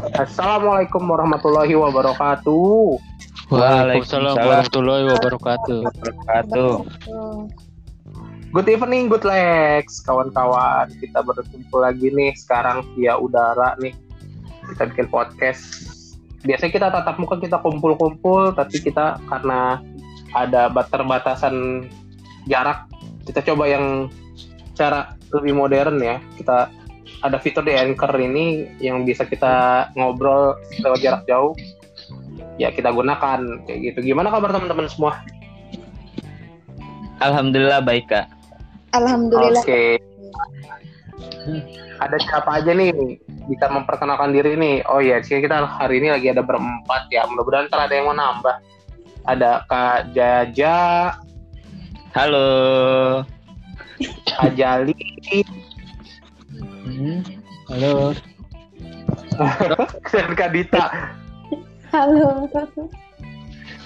Assalamualaikum warahmatullahi wabarakatuh. Waalaikumsalam warahmatullahi wabarakatuh. wabarakatuh. Good evening, good legs, kawan-kawan. Kita berkumpul lagi nih sekarang via udara nih. Kita bikin podcast. Biasanya kita tatap muka kita kumpul-kumpul, tapi kita karena ada batas-batasan jarak, kita coba yang cara lebih modern ya. Kita ada fitur di Anchor ini yang bisa kita ngobrol lewat jarak jauh. Ya kita gunakan kayak gitu. Gimana kabar teman-teman semua? Alhamdulillah baik kak. Alhamdulillah. Oke. Ada siapa aja nih bisa memperkenalkan diri nih? Oh iya, sih kita hari ini lagi ada berempat ya. Mudah-mudahan ntar ada yang mau nambah. Ada Kak Jaja, Halo. Kak Halo. dan Kak Dita. Halo.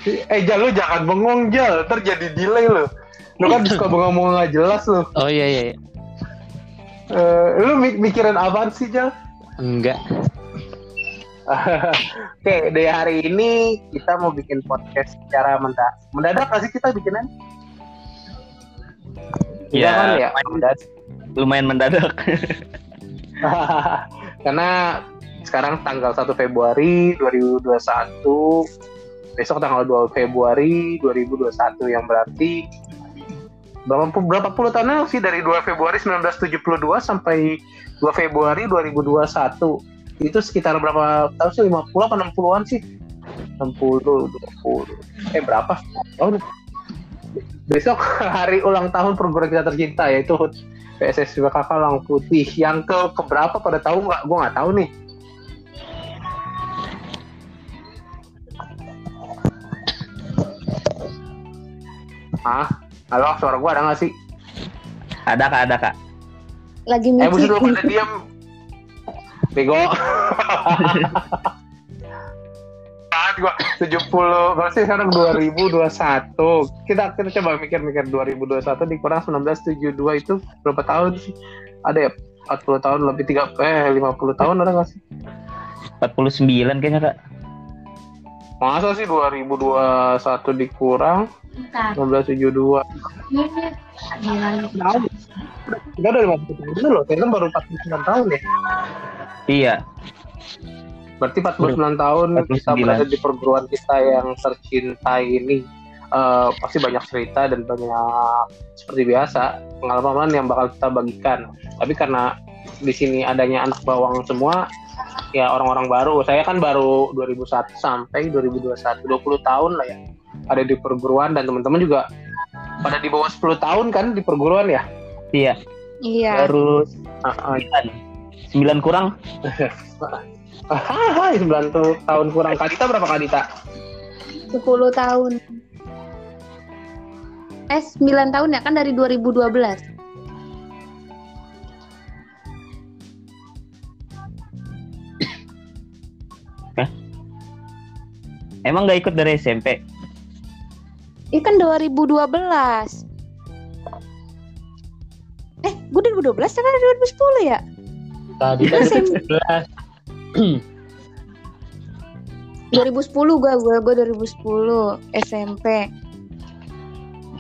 Eh Jal, lu jangan bengong Jal, ntar jadi delay lu. Lu kan suka bengong-bengong gak jelas lu. Oh iya iya. iya. Eh, lu mik- mikirin apaan sih Jal? Enggak. Oke, dari hari ini kita mau bikin podcast secara mendadak. Mendadak sih kita bikinnya? Ya, kan ya? Mendadak. Lumayan mendadak. Karena sekarang tanggal 1 Februari 2021, besok tanggal 2 Februari 2021 yang berarti berapa berapa puluh tahun lalu sih dari 2 Februari 1972 sampai 2 Februari 2021 itu sekitar berapa tahun sih? 50 apa 60-an sih? 60 20 eh berapa? Tahun besok hari ulang tahun perguruan kita tercinta yaitu PSS BKK Lang Putih yang ke keberapa pada tahu nggak? Gue nggak tahu nih. Ah, halo, suara gue ada nggak sih? ada kak, ada kak. Lagi Eh, buset mikir. lu pada diam. Bego. Saat gua 70, berarti sekarang 2021. Kita kita coba mikir-mikir 2021 dikurang 1972 itu berapa tahun sih? Ada ya 40 tahun lebih 3 eh 50 tahun ada nggak sih? 49 kayaknya kak. Masa sih 2021 dikurang 1972? Tahu. Kita udah 50 tahun dulu loh, kita baru 49 tahun ya. Iya. Berarti 49 tahun kita 49. berada di perguruan kita yang tercinta ini eh, pasti banyak cerita dan banyak seperti biasa pengalaman yang bakal kita bagikan. Tapi karena di sini adanya anak bawang semua, ya orang-orang baru. Saya kan baru 2001 sampai 2021, 20 tahun lah ya ada di perguruan dan teman-teman juga pada di bawah 10 tahun kan di perguruan ya. Iya. Iya. Terus ah, ah, 9. 9 kurang. Hahaha, 9 tuh tahun kurang. Kadita berapa Kadita? 10 tahun. Eh, 9 tahun ya kan dari 2012. Emang nggak ikut dari SMP? Ini kan 2012. Eh, gue 2012 kan 2010 ya? Tadi kan SMP. 2010 gue, gue, gue 2010 SMP.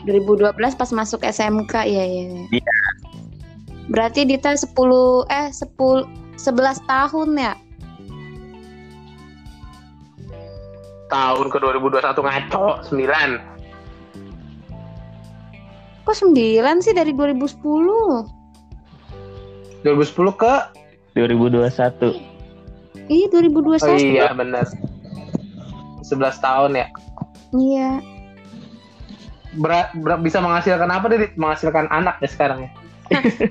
2012 pas masuk SMK ya ya. ya. Iya. Berarti Dita 10 eh 10 11 tahun ya? tahun ke 2021 ngaco 9 Kok 9 sih dari 2010? 2010 ke 2021. Iya 2021. oh iya benar 11 tahun ya? Iya. Ber- ber- bisa menghasilkan apa deh menghasilkan anak ya sekarang ya?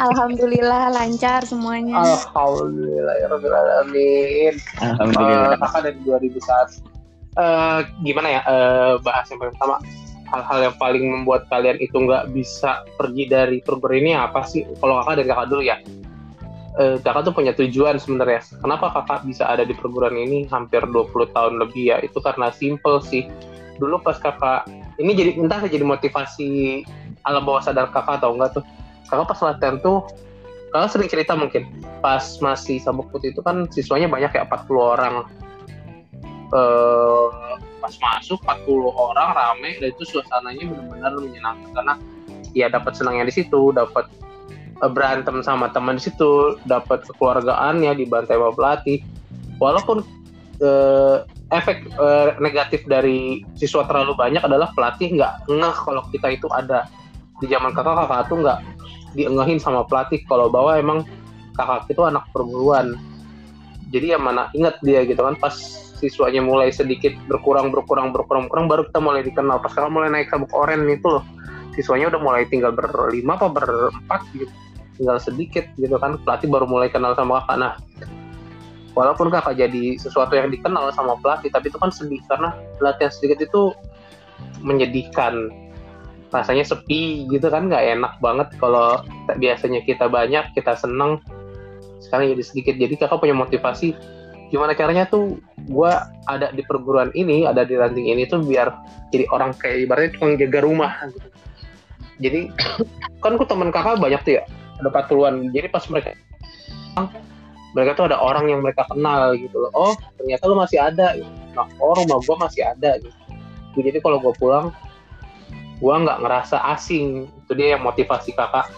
Alhamdulillah lancar semuanya. Alhamdulillah. Ya Rabbil Alamin Alhamdulillah. Kakak dari 2001 Eh, gimana ya eh, bahas yang paling pertama hal-hal yang paling membuat kalian itu nggak bisa pergi dari perguruan ini apa sih? Kalau kakak dari kakak dulu ya Eh, kakak tuh punya tujuan sebenarnya. Kenapa kakak bisa ada di perguruan ini hampir 20 tahun lebih ya? Itu karena simple sih. Dulu pas kakak ini jadi entah jadi motivasi alam bawah sadar kakak atau enggak tuh. Kakak pas latihan tuh kalau sering cerita mungkin pas masih sabuk putih itu kan siswanya banyak ya 40 orang. Eh pas masuk 40 orang rame dan itu suasananya benar-benar menyenangkan. Karena ya dapat senangnya di situ dapat berantem sama teman situ dapat kekeluargaannya dibantai sama pelatih. Walaupun eh, efek eh, negatif dari siswa terlalu banyak adalah pelatih nggak ngeh kalau kita itu ada di zaman kakak kakak tuh nggak diengahin sama pelatih. Kalau bahwa emang kakak itu anak perguruan. Jadi ya mana ingat dia gitu kan pas siswanya mulai sedikit berkurang berkurang berkurang berkurang baru kita mulai dikenal. Pas kakak mulai naik sabuk oren itu loh siswanya udah mulai tinggal berlima apa berempat gitu tinggal sedikit gitu kan pelatih baru mulai kenal sama kakak. Nah walaupun kakak jadi sesuatu yang dikenal sama pelatih tapi itu kan sedih karena latihan sedikit itu menyedihkan. Rasanya sepi gitu kan nggak enak banget kalau biasanya kita banyak kita seneng. Sekarang jadi sedikit jadi kakak punya motivasi gimana caranya tuh gue ada di perguruan ini ada di ranting ini tuh biar jadi orang kayak ibaratnya tukang jaga rumah gitu. jadi kan ku teman kakak banyak tuh ya ada 40-an jadi pas mereka mereka tuh ada orang yang mereka kenal gitu loh. Oh ternyata lu masih ada. Nah, oh rumah gue masih ada gitu. Jadi kalau gue pulang gue nggak ngerasa asing. Itu dia yang motivasi kakak.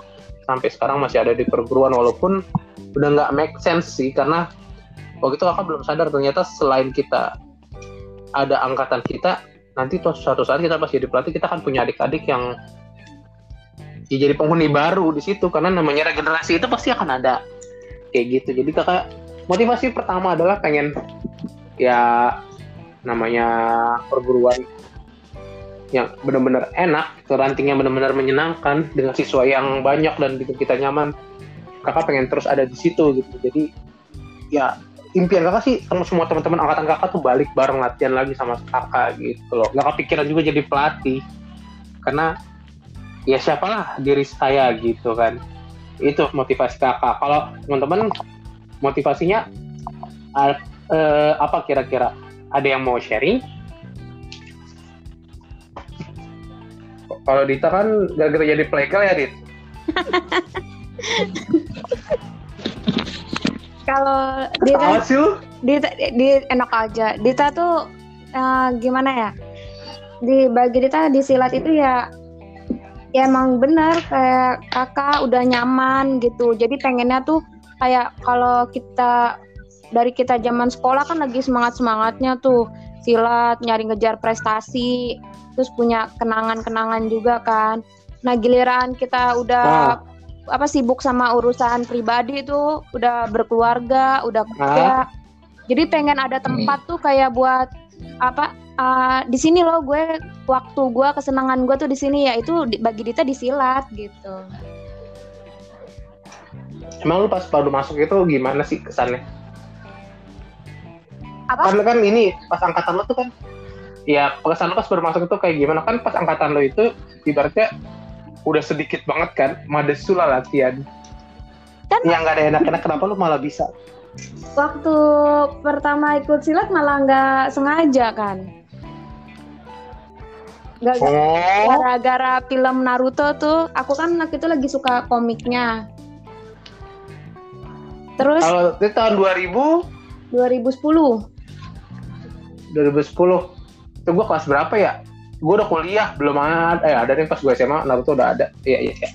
Sampai sekarang masih ada di perguruan walaupun udah nggak make sense sih karena waktu itu kakak belum sadar ternyata selain kita ada angkatan kita nanti tuh suatu saat kita pas jadi pelatih kita akan punya adik-adik yang ya jadi penghuni baru di situ karena namanya regenerasi itu pasti akan ada kayak gitu jadi kakak motivasi pertama adalah pengen ya namanya perguruan yang benar-benar enak, rantingnya benar-benar menyenangkan dengan siswa yang banyak dan bikin kita nyaman. Kakak pengen terus ada di situ gitu. Jadi ya impian kakak sih sama semua teman-teman angkatan kakak tuh balik bareng latihan lagi sama kakak gitu loh. Gak kepikiran juga jadi pelatih karena ya siapalah diri saya gitu kan. Itu motivasi kakak. Kalau teman-teman motivasinya uh, uh, apa kira-kira? Ada yang mau sharing? Kalau Dita kan gara-gara jadi playgal ya, Dit? Kalau Dita? Dita, di enak aja. Dita tuh eh, gimana ya? Di bagi Dita di silat itu ya ya emang benar kayak kakak udah nyaman gitu. Jadi pengennya tuh kayak kalau kita dari kita zaman sekolah kan lagi semangat semangatnya tuh. Silat nyari ngejar prestasi terus punya kenangan-kenangan juga kan. Nah giliran kita udah apa sibuk sama urusan pribadi itu udah berkeluarga udah kerja jadi pengen ada tempat tuh kayak buat apa uh, di sini loh gue waktu gue kesenangan gue tuh di sini ya itu bagi Dita disilat gitu. Emang lu pas baru masuk itu gimana sih kesannya? apa? Kan lu kan ini pas angkatan lu tuh kan ya kesan lu pas baru masuk itu kayak gimana? Kan pas angkatan lu itu ibaratnya udah sedikit banget kan madesu lah latihan. Kan- yang nggak ada enak-enak kenapa lu malah bisa? waktu pertama ikut silat malah nggak sengaja kan oh. Gara-gara film Naruto tuh aku kan waktu itu lagi suka komiknya. Terus? Kalau itu tahun 2000 2010 2010 itu gua kelas berapa ya? Gua udah kuliah belum ada. Eh ada nih pas gua SMA Naruto udah ada. Iya iya iya.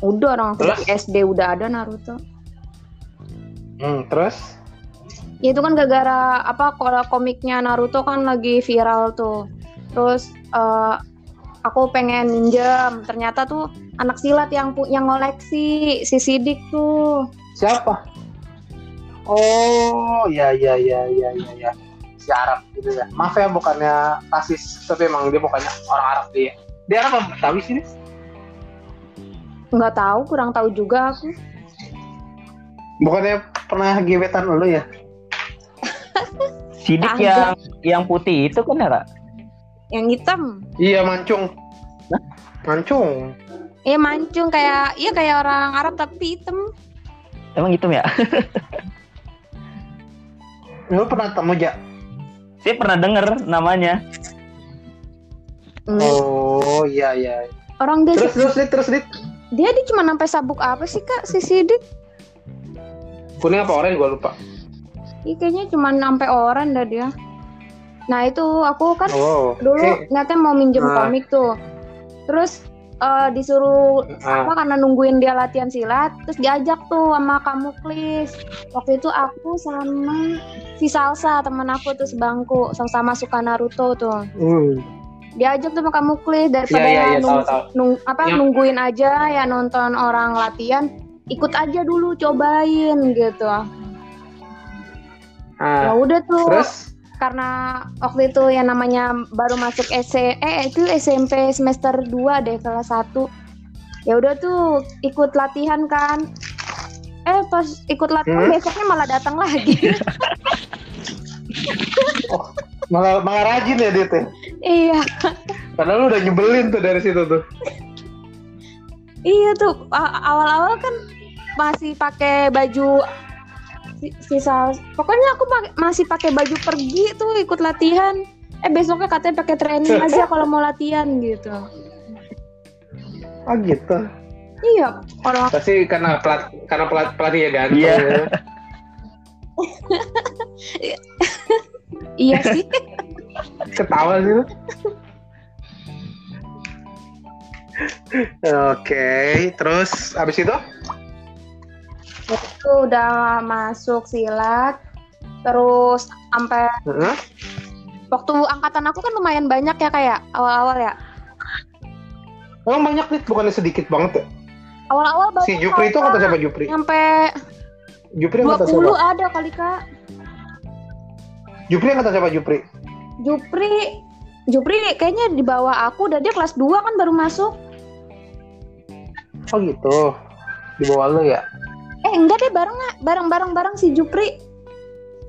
Udah orang aku Terus? SD udah ada Naruto. Hmm, terus? Ya itu kan gara-gara apa kalau komiknya Naruto kan lagi viral tuh terus eh, aku pengen minjem ternyata tuh anak silat yang pu- yang ngoleksi si Sidik tuh. Siapa? Oh ya ya ya ya ya ya. Si Arab gitu ya. Maaf ya bukannya rasis tapi emang dia bukannya orang Arab dia. Dia Arab apa? Betawi sih Nis? nggak tahu kurang tahu juga aku. Bukannya pernah gebetan lu ya? Sidik yang yang putih itu kan ya? Yang hitam? Iya mancung. Mancung. Iya mancung kayak iya kayak orang Arab tapi hitam. Emang hitam ya? lu pernah temu ja? Saya pernah denger namanya. oh iya iya. Orang dia terus terus dit terus dit. Dia dia cuma sampai sabuk apa sih kak si Sidik Kuning apa orange? Gue lupa. Ih, kayaknya cuma sampai orang dah dia. Nah itu aku kan Oh. dulu Oke. niatnya mau minjem Ah. komik tuh. Terus eh, disuruh Ah. apa karena nungguin dia latihan silat, terus diajak tuh sama kamu Klis. Waktu itu aku sama si Salsa teman aku tuh sebangku, sama-sama suka Naruto tuh. Hmm. Diajak tuh sama kamu Klis daripada Iya iya iya nung- tahu tahu. nung- apa Yang- nungguin aja ya nonton orang latihan, ikut aja dulu cobain gitu. Ya Ah, udah tuh terus karena waktu itu yang namanya baru masuk SC eh itu SMP semester 2 deh kelas 1 ya udah tuh ikut latihan kan eh pas ikut latihan Hmm. besoknya malah datang lagi malah malah rajin ya dia tuh. iya Padahal lu udah nyebelin tuh dari situ tuh. iya tuh awal-awal kan masih pakai baju sisa pokoknya aku pakai- masih pakai baju pergi tuh ikut latihan eh besoknya katanya pakai training aja kalau mau latihan gitu Oh gitu. iya orang Pasti karena pelat karena pelat pelatih ya ganteng. Iya. ya. iya sih Ketawa sih. Oke, terus abis itu? Itu udah masuk silat terus sampai Heeh. waktu angkatan aku kan lumayan banyak ya kayak awal-awal ya Emang banyak nih, bukannya sedikit banget ya? awal-awal banyak Si Jupri itu kata siapa Jupri? sampai Jupri kata 20 siapa? ada kali kak Jupri yang kata siapa Jupri? Jupri Jupri kayaknya di bawah aku dan dia kelas 2 kan baru masuk Oh gitu. Di bawah lu ya? Eh enggak deh bareng bareng bareng bareng si Jupri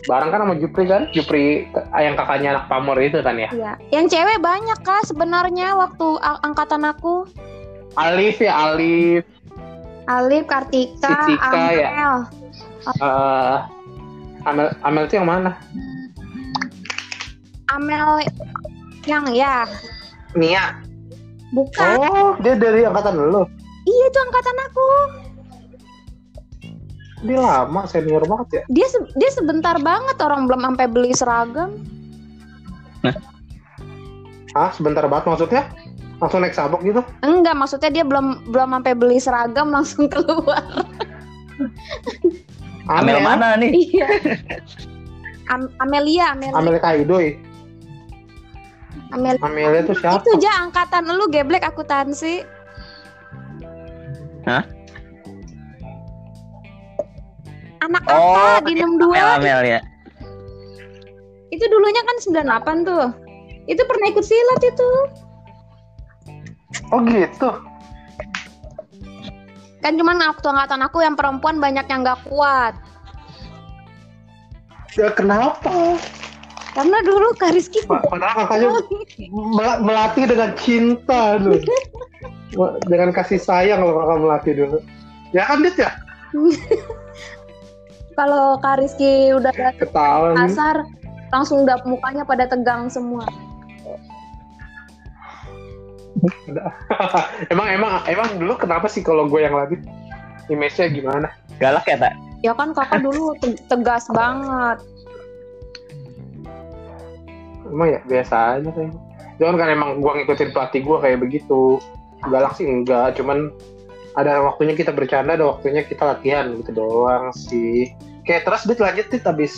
Bareng kan sama Jupri kan? Jupri yang kakaknya anak pamor itu kan ya? Iya. yang cewek banyak kak sebenarnya waktu angkatan aku Alif ya Alif. Alif Kartika Si Cika Amel ya? Eh, Amel Amel itu yang mana? Amel yang ya Nia. bukan Oh, dia dari angkatan lu. iya itu angkatan aku Dia lama senior banget ya. dia se- dia sebentar banget orang belum sampai beli seragam Ah, sebentar banget maksudnya? Langsung naik sabuk gitu? enggak maksudnya dia belum belum sampai beli seragam langsung keluar Amel ya? mana nih? iya Am- Amelia Amelia Amel Kaidoy. Amelia Amelia itu siapa? itu aja angkatan lu geblek akuntansi Hah? Anak Oh, apa di iya, 62 Amel Amel ya. itu dulunya kan 98 tuh itu pernah ikut silat itu Oh gitu. kan cuman waktu angkatan aku yang perempuan banyak yang gak kuat Ya kenapa? karena dulu Kak Rizky Pa- Padahal kakaknya mel- melatih dengan cinta loh. dengan kasih sayang loh kakak melatih dulu. Ya kan Dit ya? kalau Kak Rizky udah Ketawa nih. kasar langsung udah mukanya pada tegang semua emang emang emang dulu kenapa sih kalau gue yang latih? Image-nya gimana? Galak ya tak? ya kan kakak dulu te- tegas banget Emang ya biasa aja kayaknya. Cuman kan emang gue ngikutin pelatih gue kayak begitu. Galak sih enggak, cuman ada waktunya kita bercanda, ada waktunya kita latihan gitu doang sih. Kayak terus Dit lanjut Dit abis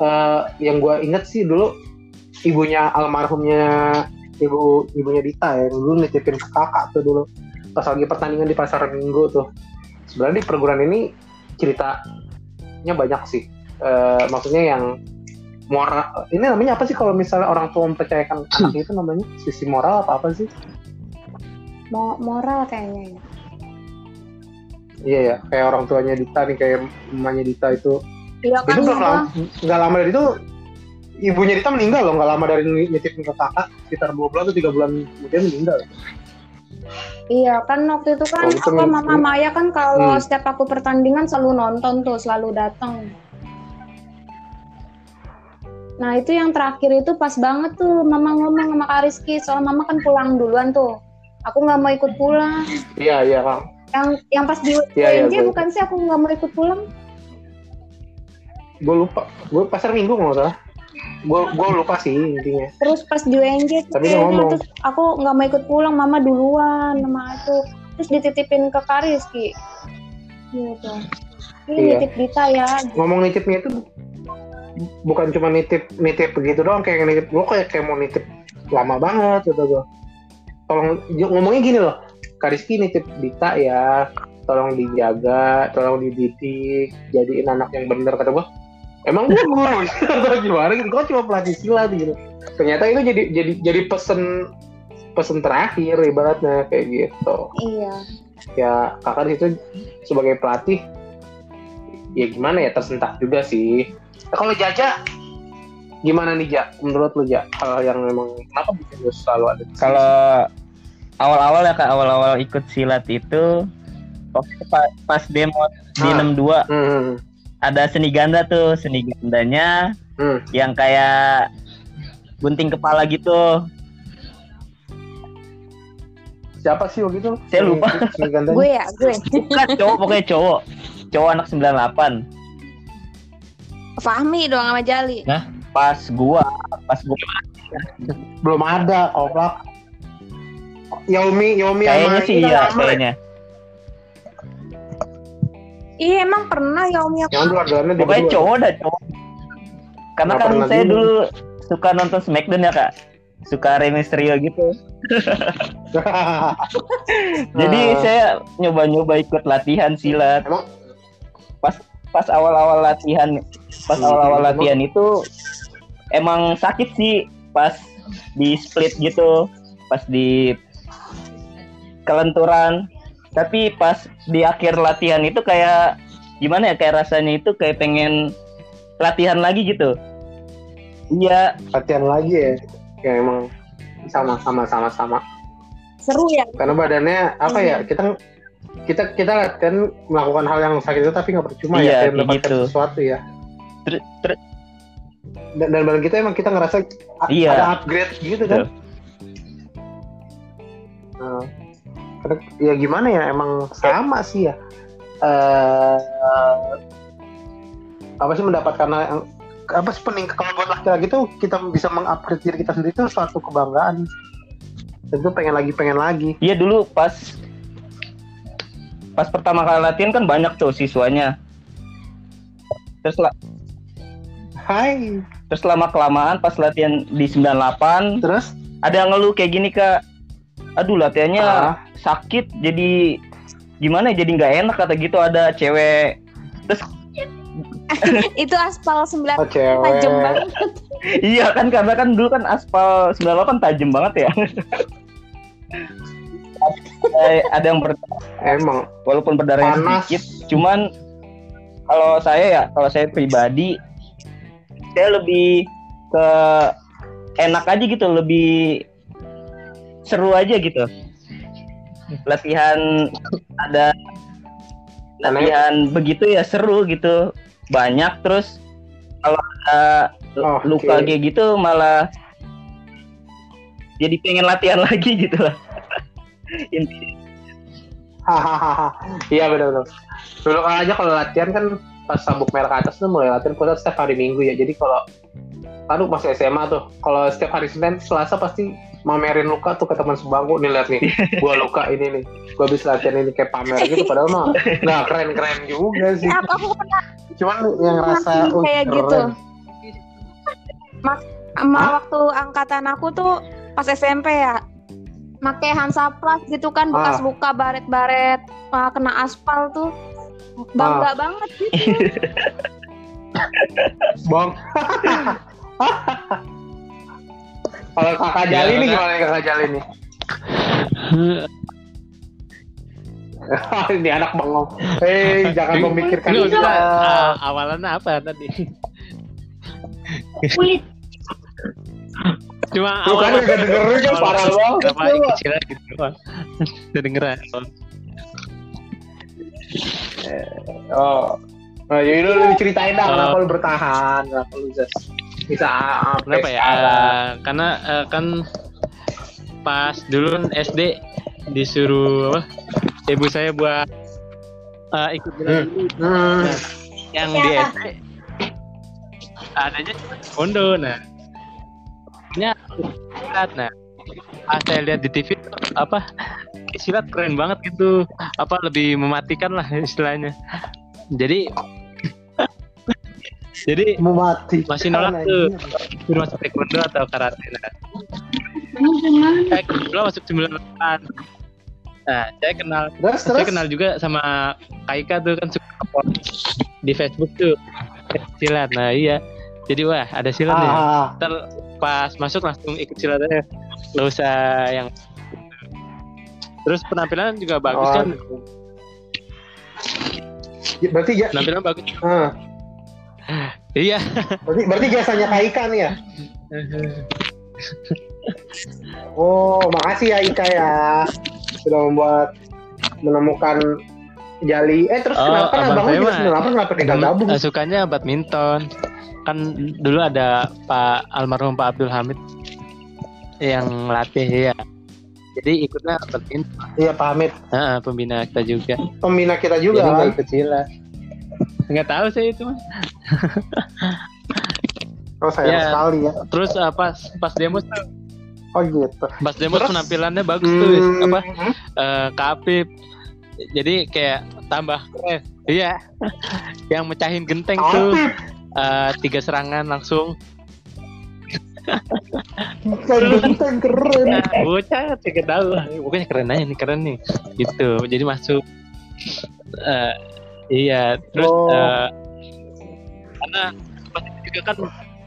eh, yang gue inget sih dulu ibunya almarhumnya ibu ibunya Dita ya dulu nitipin ke kakak tuh dulu. Pas lagi pertandingan di pasar minggu tuh. Sebenarnya di perguruan ini ceritanya banyak sih. Eh, maksudnya yang moral ini namanya apa sih kalau misalnya orang tua mempercayakan anak itu namanya? Sisi moral apa apa sih? Mo- moral kayaknya ya. Iya ya kayak orang tuanya Dita nih kayak mamanya Dita itu Iya kan itu belum Bang? lama nggak lama dari itu ibunya Dita meninggal loh nggak lama dari nitipin ke kakak sekitar dua bulan atau tiga bulan kemudian meninggal Iya kan waktu itu kan Oh, itu apa Mama Maya kan kalau Hmm. setiap aku pertandingan selalu nonton tuh, selalu datang. Nah itu yang terakhir itu pas banget tuh Mama ngomong sama Kak Rizky soalnya Mama kan pulang duluan tuh. Aku nggak mau ikut pulang. iya iya kang Yang yang pas di UNJ gue bukan sih? Aku nggak mau ikut pulang. gue lupa. Gue pasar minggu nggak salah. Gue gue lupa sih intinya. Terus pas di UNJ Tapi dia kayaknya, ngomong. terus aku nggak mau ikut pulang mama duluan sama itu terus dititipin ke Kariski gitu. Ini Iya. nitip Dita ya. Ngomong nitipnya itu bukan cuma nitip nitip begitu doang kayak nitip lo kayak kayak mau nitip lama banget gitu gue tolong ngomongnya gini loh Kariski nitip Dita ya tolong dijaga tolong dididik jadiin anak yang bener kata gue emang gue guru atau gimana? Gitu gue cuma pelatih silat gitu. Ternyata itu jadi jadi jadi pesen pesen terakhir ibaratnya kayak gitu. Iya. Ya kakak di situ sebagai pelatih ya gimana ya tersentak juga sih. Nah, kalau Jaja? Gimana nih Ja? Menurut lu Ja? Hal yang memang kenapa bikin lu selalu ada? Kalau awal-awal ya kak, awal-awal ikut silat itu waktu itu pa- pas demo di Ah. 62 hmm, ada seni ganda tuh, seni gandanya hmm. yang kayak gunting kepala gitu. siapa sih waktu itu Saya lupa. Seni gue ya gue Bukan cowok, pokoknya cowok. Cowok anak 98. Fahmi doang sama Jali Pas gua, pas gua belum ada koplak Yaomi Yaomi kayaknya sama sih iya, ya? kayaknya. iya emang pernah Om ya yang duanya di Pokoknya cowok dah cowok. Karena Nggak kan saya dulu. dulu suka nonton Smackdown ya kak. Suka Rey Mysterio gitu. Jadi Ah. saya nyoba-nyoba ikut latihan silat. Emang? Pas pas awal-awal latihan, pas Hmm, awal-awal emang? latihan itu emang sakit sih pas di split gitu, pas di kelenturan. Tapi pas di akhir latihan itu kayak gimana ya kayak rasanya itu kayak pengen latihan lagi gitu. Iya, latihan lagi ya. Ya emang sama sama sama sama. Seru ya. Karena badannya apa ya kita kita kita latihan melakukan hal yang sakit itu tapi nggak percuma Iya, ya kayak mendapatkan gitu. sesuatu ya. Ter- ter- dan, dan badan kita emang kita ngerasa Iya. ada upgrade gitu kan. Nah, ya gimana ya emang sama sih ya. Eh apa sih mendapatkan apa sih pening kalau buat laki-laki tuh kita bisa mengupgrade diri kita sendiri itu suatu kebanggaan. Tentu pengen lagi pengen lagi. Iya dulu pas pas pertama kali latihan kan banyak tuh siswanya. Terus la- Hai. terus lama kelamaan pas latihan di 98 terus? ada yang ngeluh kayak gini kak. Aduh latihannya Ah. sakit jadi gimana ya, jadi nggak enak kata gitu ada cewek. Terus itu aspal 9 oh cewek. tajam banget. Iya kan karena kan dulu kan aspal 98 tajam banget ya. Ada, ada yang ber, emang. walaupun berdarahnya Panas. sedikit cuman kalau saya ya kalau saya pribadi saya lebih ke enak aja gitu lebih seru aja gitu. Latihan ada latihan begitu ya seru gitu. Banyak terus kalau ada Oke. luka kayak gitu malah jadi pengen latihan lagi gitu lah. Hahaha. Iya benar benar dulu kan aja kalau latihan kan pas sabuk merah ke atas tuh mulai latihan puasa setiap hari minggu ya. Jadi kalau aduh masih SMA tuh. Kalau setiap hari Senin Selasa pasti mamerin luka tuh ke teman sebangku nih lihat nih gua luka ini nih gua habis latihan ini kayak pamer gitu padahal mah nggak keren keren juga sih aku aku pernah cuman yang rasa uh, kayak keren. gitu Mas, Hah? waktu angkatan aku tuh pas SMP ya pakai Hansaplas gitu kan bekas Ah. luka baret-baret ah, kena aspal tuh bangga Ah. banget gitu bang kalau kakak Jali Ya, nih Kak. gimana nih kakak Jali nih ini anak bengong. Hei, jangan memikirkan Ini itu. maksudnya ah, awalannya apa tadi? Cuma Lu kan awal- udah dengerin kan parah banget. Apa lu. kecil gitu. Udah denger ya? Oh. Nah, jadi lu, lu ceritain dah Oh. kenapa lu bertahan, kenapa lu bisa bisa Kenapa ya? sekarang. Eh, karena eh, kan pas dulu kan SD disuruh apa? Ibu saya buat eh, ikut bela Hmm. Hmm. yang di SD adanya kondo nah nya silat nah ah, saya lihat di TV apa silat keren banget gitu apa lebih mematikan lah istilahnya jadi jadi Mau mati. masih nolak tuh. suruh masuk taekwondo atau karate nah saya kebetulan masuk 98 nah saya kenal Terus saya terus. kenal juga sama Kaika tuh kan suka post di Facebook tuh. Silat nah iya. Jadi wah ada silat nih. Ah, ntar pas masuk langsung ikut silat aja. Nggak usah yang terus penampilan juga bagus Oh. kan? Berarti ja, penampilan bagus. Ah, iya berarti berarti jasanya Kak Ika nih ya. Oh, makasih ya Ika ya sudah membuat menemukan jali. Eh terus Oh, kenapa abang abang juga kenapa kenapa tidak gabung? Eh, sukanya badminton kan dulu ada Pak almarhum Pak Abdul Hamid yang latih ya jadi ikutnya badminton Iya Pak Hamid, Heeh, pembina kita juga pembina kita juga. jadi kan? ikut silat nggak tahu saya itu mas Oh sayang Ya. sekali ya. terus uh, pas pas demo tuh Oh gitu. pas demo Terus? penampilannya bagus tuh Hmm, apa? Eh Kapip jadi kayak tambah keren. Iya. Yang mecahin genteng tuh. Apip, eh, tiga serangan langsung. Genteng keren. Nah, bocah tiga tahu pokoknya keren aja nih keren nih. Gitu. Jadi masuk Eh, iya terus Oh. eh, karena pas itu juga kan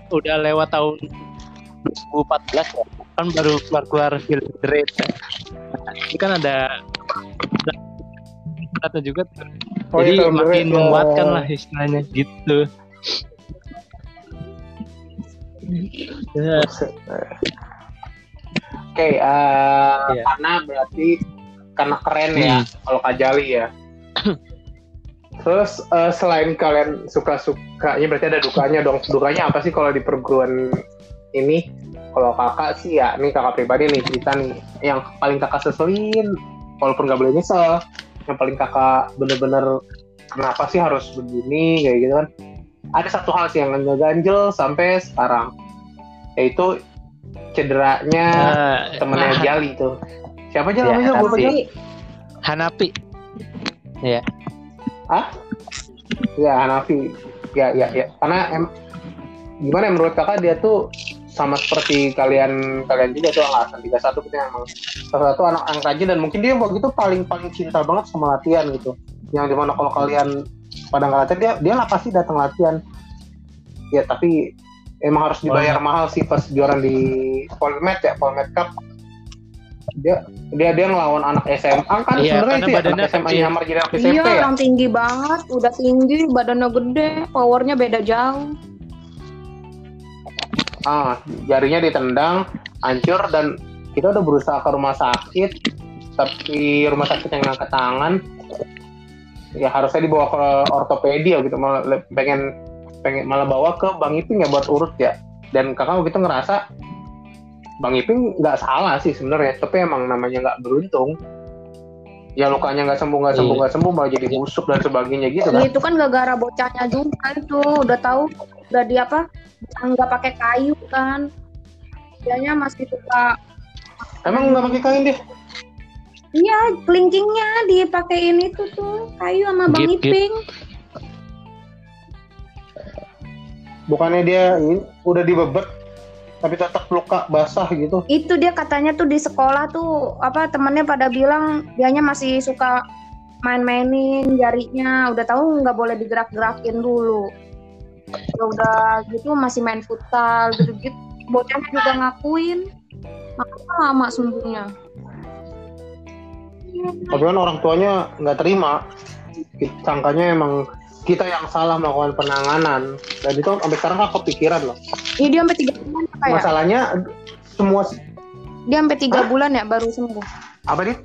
udah lewat tahun 2014 ya kan baru keluar keluar film The Raid ya. Nah, ini kan ada kata juga tuh. Oh, jadi iya, film The makin ya. menguatkan lah istilahnya gitu Ya, Oke, eh, Iya. karena berarti karena keren ya Hmm. kalau Kajali ya. Terus eh, selain kalian suka-sukanya berarti ada dukanya dong. Dukanya apa sih kalau di perguruan ini? Kalau kakak sih ya, ini kakak pribadi nih cerita nih. Yang paling kakak seselin, walaupun nggak boleh nyesel. Yang paling kakak bener-bener kenapa sih harus begini kayak gitu kan? Ada satu hal sih yang ngeganjel sampai sekarang, yaitu cederanya eh, temennya nah, Jali tuh. Siapa aja Ya, namanya gue baca? Hanafi. Hanapi Ya Hanafi. Ya ya ya. Karena em, gimana ya, menurut kakak dia tuh sama seperti kalian kalian juga tuh angkatan 31 gitu emang salah satu anak yang rajin dan mungkin dia waktu itu paling paling cinta banget sama latihan gitu. Yang di mana kalau kalian pada nggak latihan dia dia lah pasti datang latihan. Ya tapi emang harus dibayar mahal sih pas juara di Polmed ya Polmed Cup. Dia dia dia ngelawan anak SMA kan Iya, sebenarnya itu ya badannya anak SMA nyamar jadi anak Iya, SMP ya. orang tinggi banget, udah tinggi, badannya gede, powernya beda jauh. ah jarinya ditendang hancur dan kita udah berusaha ke rumah sakit tapi rumah sakit yang ngangkat tangan ya harusnya dibawa ke ortopedi ya gitu malah pengen pengen malah bawa ke bang Iping ya buat urut ya dan kakak begitu ngerasa bang Iping nggak salah sih sebenarnya tapi emang namanya nggak beruntung ya lukanya nggak sembuh nggak sembuh Iya. nggak sembuh malah jadi busuk dan sebagainya gitu kan Itu kan gara-gara bocahnya juga itu, udah tahu udah di apa? Nggak pakai kayu kan. Dianya masih suka emang nggak pakai kain dia Iya, kelingkingnya dipakein itu tuh kayu sama Bang Gip, gip. Iping. bukannya dia ini udah dibebet tapi tetap luka basah gitu Itu dia katanya tuh di sekolah tuh apa temennya pada bilang dianya masih suka main-mainin jarinya, udah tahu nggak boleh digerak-gerakin dulu. Ya udah gitu masih main futsal gitu-gitu. Bocahnya juga ngakuin. Makanya lama sembuhnya. tapi kan orang tuanya nggak terima sangkanya emang kita yang salah melakukan penanganan dan itu sampai sekarang kan kepikiran loh Ini dia sampai tiga bulan ya, kayak masalahnya semua dia sampai tiga Hah? bulan ya baru sembuh. apa nih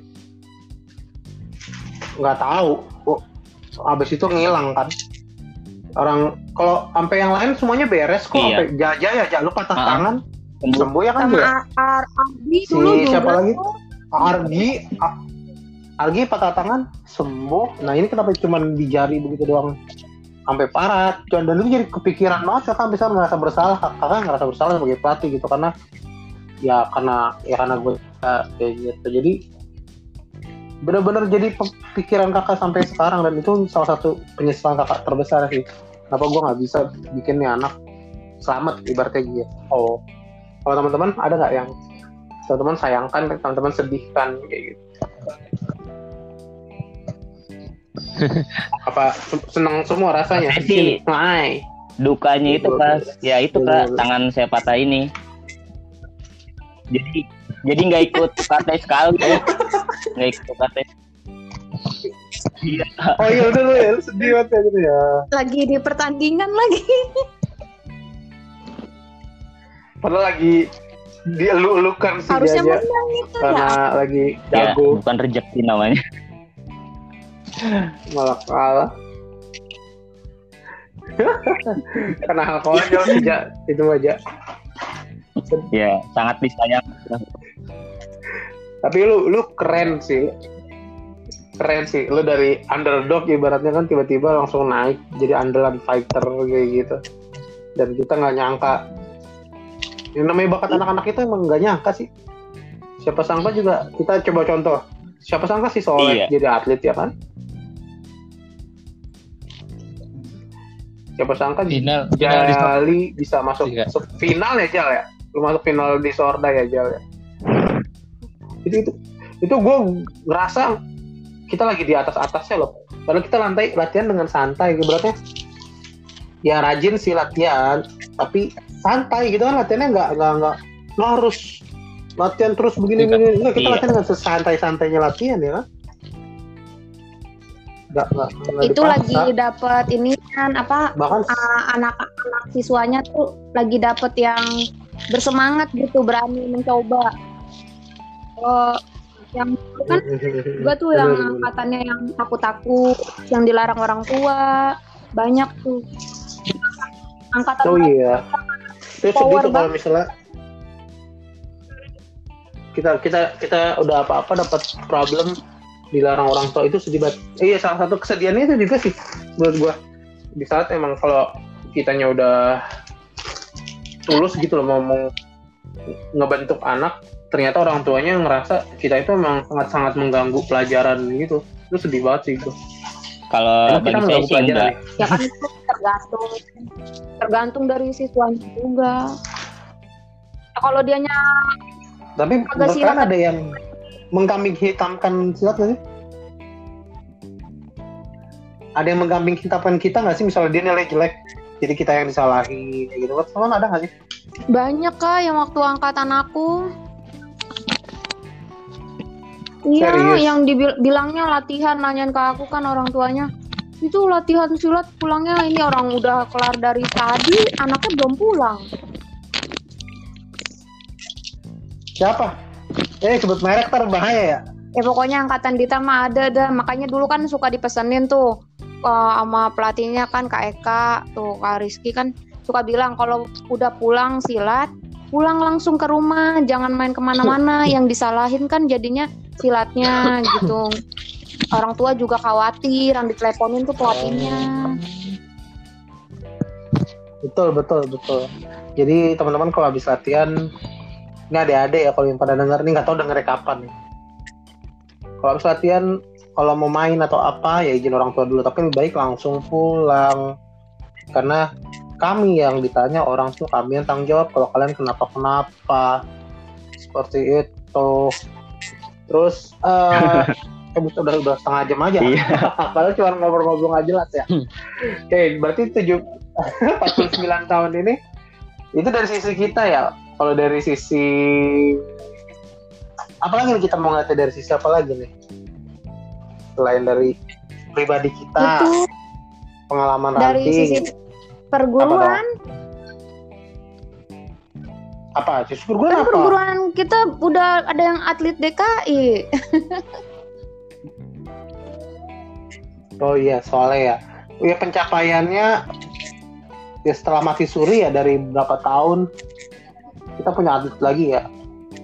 nggak tahu oh, habis itu ngilang kan orang kalau sampai yang lain semuanya beres kok Iya. sampai jaja ya ja, lu patah Ah. tangan Sembuh. sembuh ya kan Sama ya Ar Ar Ardi Si dulu juga siapa lagi? tuh. Argi A- Argi patah tangan sembuh. Nah ini kenapa cuma di jari begitu doang? Sampai parah. Dan dan itu jadi kepikiran banget kakak bisa ngerasa bersalah. Kakak ngerasa bersalah sebagai pelatih gitu karena ya karena ya karena gue kayak gitu. Jadi benar-benar jadi pikiran kakak sampai sekarang dan itu salah satu penyesalan kakak terbesar sih. Kenapa gue nggak bisa bikin nih anak selamat ibaratnya gitu. Oh kalau teman-teman ada nggak yang teman-teman sayangkan teman-teman sedihkan kayak gitu apa se- senang semua rasanya? Sih- Hai. dukanya itu pas. Ya itu kak. Tangan saya patah ini. Jadi jadi nggak ikut UKT sekali ya. nggak ikut UKT iya oh iya udah lu ya lu sedih banget ya gitu ya. Lagi di pertandingan lagi. padahal lagi dielu-elukan sih Harusnya dia aja. menang itu karena ya. lagi ya jago. bukan rejeki namanya malah kalah. Karena hal konyol sih Ja. itu aja. Ya sangat disayang. Tapi lu lu keren sih. Keren sih. Lu dari underdog ibaratnya kan tiba-tiba langsung naik jadi andalan fighter kayak gitu. Dan kita nggak nyangka. Yang namanya bakat anak-anak itu emang nggak nyangka sih. Siapa sangka juga kita coba contoh. Siapa sangka sih Soleh Iya. jadi atlet ya kan siapa sangka Final, final Jali bisa masuk Iya. se- final ya Jal ya lu masuk final di Sorda ya Jal ya itu itu itu gue ngerasa kita lagi di atas atasnya loh padahal kita lantai latihan dengan santai ibaratnya ya rajin sih latihan tapi santai gitu kan latihannya nggak nggak nggak lo harus latihan terus begini Iya. begini Nggak, kita Iya. latihan dengan sesantai santainya latihan ya kan nggak nggak nggak Itu dipaksa. lagi dapat ini kan apa bahkan uh, anak-anak siswanya tuh lagi dapet yang bersemangat gitu berani mencoba. Kalau yang kan juga tuh yang angkatannya yang takut-takut, yang dilarang orang tua, banyak tuh. Angkatan Oh iya. Itu sedih tuh kalau misalnya kita kita kita udah apa-apa dapat problem dilarang orang tua itu sedih banget. Eh, iya salah satu kesedihannya itu juga sih menurut gua. Di saat emang kalau kitanya udah tulus gitu loh mau, mau ngebentuk anak, ternyata orang tuanya ngerasa kita itu emang sangat-sangat mengganggu pelajaran gitu. Itu sedih banget sih itu. kalau kita bagi saya mengganggu sih pelajaran enggak ya? ya kan itu tergantung tergantung dari siswanya juga. Nah, kalau dianya Tapi kalian ada yang mengkambing hitamkan silat nggak sih? Ada yang mengkambing hitamkan kita nggak sih? Misalnya dia nilai jelek, jadi kita yang disalahin, kayak gitu. Teman ada nggak sih? banyak kak yang waktu angkatan aku Iya, yang dibilangnya latihan nanyain ke aku kan orang tuanya. Itu latihan silat pulangnya ini orang udah kelar dari tadi, anaknya belum pulang. Siapa? Eh sebut merek ntar bahaya ya. Ya pokoknya angkatan Dita mah ada dah. Makanya dulu kan suka dipesenin tuh eh, sama pelatihnya kan Kak Eka, tuh Kak Rizky kan suka bilang kalau udah pulang silat, pulang langsung ke rumah, jangan main ke mana-mana. Yang disalahin kan jadinya silatnya gitu. Orang tua juga khawatir, yang diteleponin tuh pelatihnya. Betul betul betul. Jadi teman-teman kalau habis latihan, ini ada-ada ya kalau yang pada denger, ini nggak tahu dengernya kapan. nih. Kalau habis latihan, kalau mau main atau apa ya izin orang tua dulu. Tapi lebih baik langsung pulang. Karena kami yang ditanya orang tua kami yang tanggung jawab kalau kalian kenapa kenapa seperti itu. Terus eh eh, udah udah setengah jam aja. Iya. Padahal cuma ngobrol-ngobrol nggak jelas ya. Oke, berarti tujuh 49 tahun ini itu dari sisi kita ya. Kalau dari sisi apalagi nih kita mau ngeliatnya dari sisi apa lagi nih? Selain dari pribadi kita, Itu pengalaman dari ranting, sisi perguruan, apa? Justru gue kan apa? perguruan kita udah ada yang atlet DKI. Oh iya, soalnya ya. Ya pencapaiannya ya setelah mati suri ya dari berapa tahun kita punya atlet lagi ya.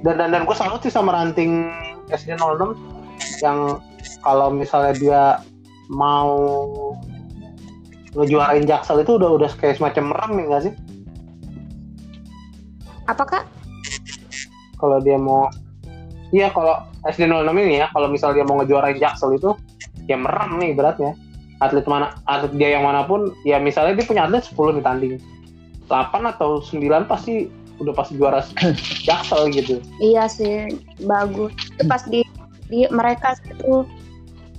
Dan dan, dan gue salut sih sama ranting SD 06 yang kalau misalnya dia mau ngejuarain Jaksel itu udah udah kayak semacam merem nih nggak sih? Apa kak? Kalau dia mau Iya kalau SD 06 ini ya, kalau misal dia mau ngejuarain Jaksel itu ya merem nih beratnya. Atlet mana atlet dia yang mana pun ya misalnya dia punya atlet 10 nih tanding. 8 atau 9 pasti udah pasti juara Jaksel gitu. Iya sih, bagus. Itu pas di di mereka itu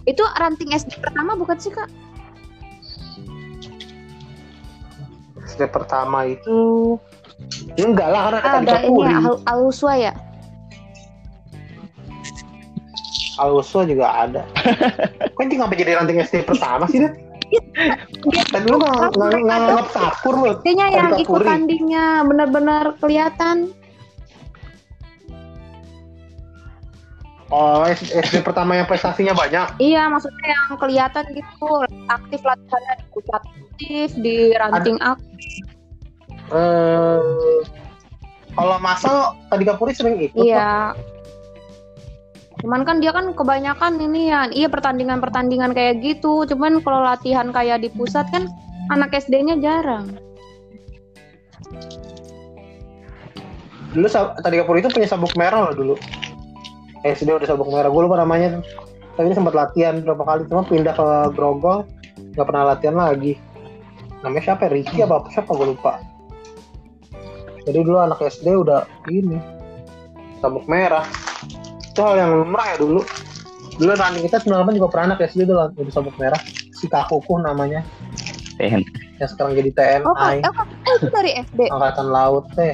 itu ranting SD pertama bukan sih kak? SD pertama itu enggak lah karena Ah, kan ada ini ya, Al- Aluswa ya. Aluswa juga ada. Kok ini ngapa jadi ranting SD pertama sih deh? Tadi lu nganggap kapur lu. Kayaknya yang ikut tandingnya benar-benar kelihatan. Oh SD, pertama yang prestasinya banyak. Iya, maksudnya yang kelihatan gitu aktif latihannya di pusat aktif, di ranting aktif. Eh, kalau masal tadi Kapuri sering ikut. Iya. Cuman kan dia kan kebanyakan ini ya, iya pertandingan-pertandingan kayak gitu. Cuman kalau latihan kayak di pusat kan anak SD-nya jarang. Dulu tadi Kapuri itu punya sabuk merah loh dulu. SD udah sabuk merah. Gue lupa namanya. Tapi ini sempat latihan berapa kali cuma pindah ke Grogol nggak pernah latihan lagi. Namanya siapa? ya? Ricky apa apa siapa gue lupa. Jadi dulu anak SD udah ini sabuk merah. Itu hal yang lumrah ya dulu. Dulu running kita 98 juga pernah anak SD dulu udah sabuk merah. Si Kakuku namanya Ten. yang sekarang jadi TNI. Oh, eh, kak, eh, itu dari SD. Angkatan Laut teh.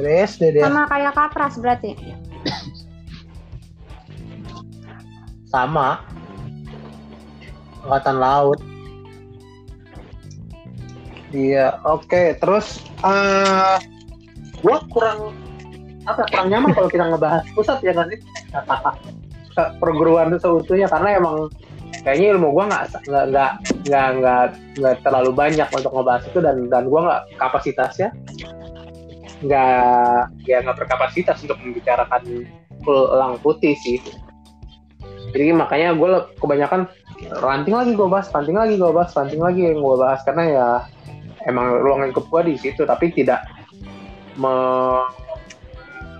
Dari SD dia Sama kayak Kapras berarti. sama. Angkatan Laut. Iya, oke. Terus eh gua kurang apa kurang nyaman kalau kita ngebahas pusat ya kan sih? Perguruan seutuhnya karena emang kayaknya ilmu gua nggak nggak nggak nggak terlalu banyak untuk ngebahas itu dan dan gua nggak kapasitasnya nggak ya nggak berkapasitas untuk membicarakan elang putih sih jadi makanya gue kebanyakan ranting lagi gue bahas ranting lagi gue bahas ranting lagi yang gue bahas karena ya emang ruang lingkup gue di situ tapi tidak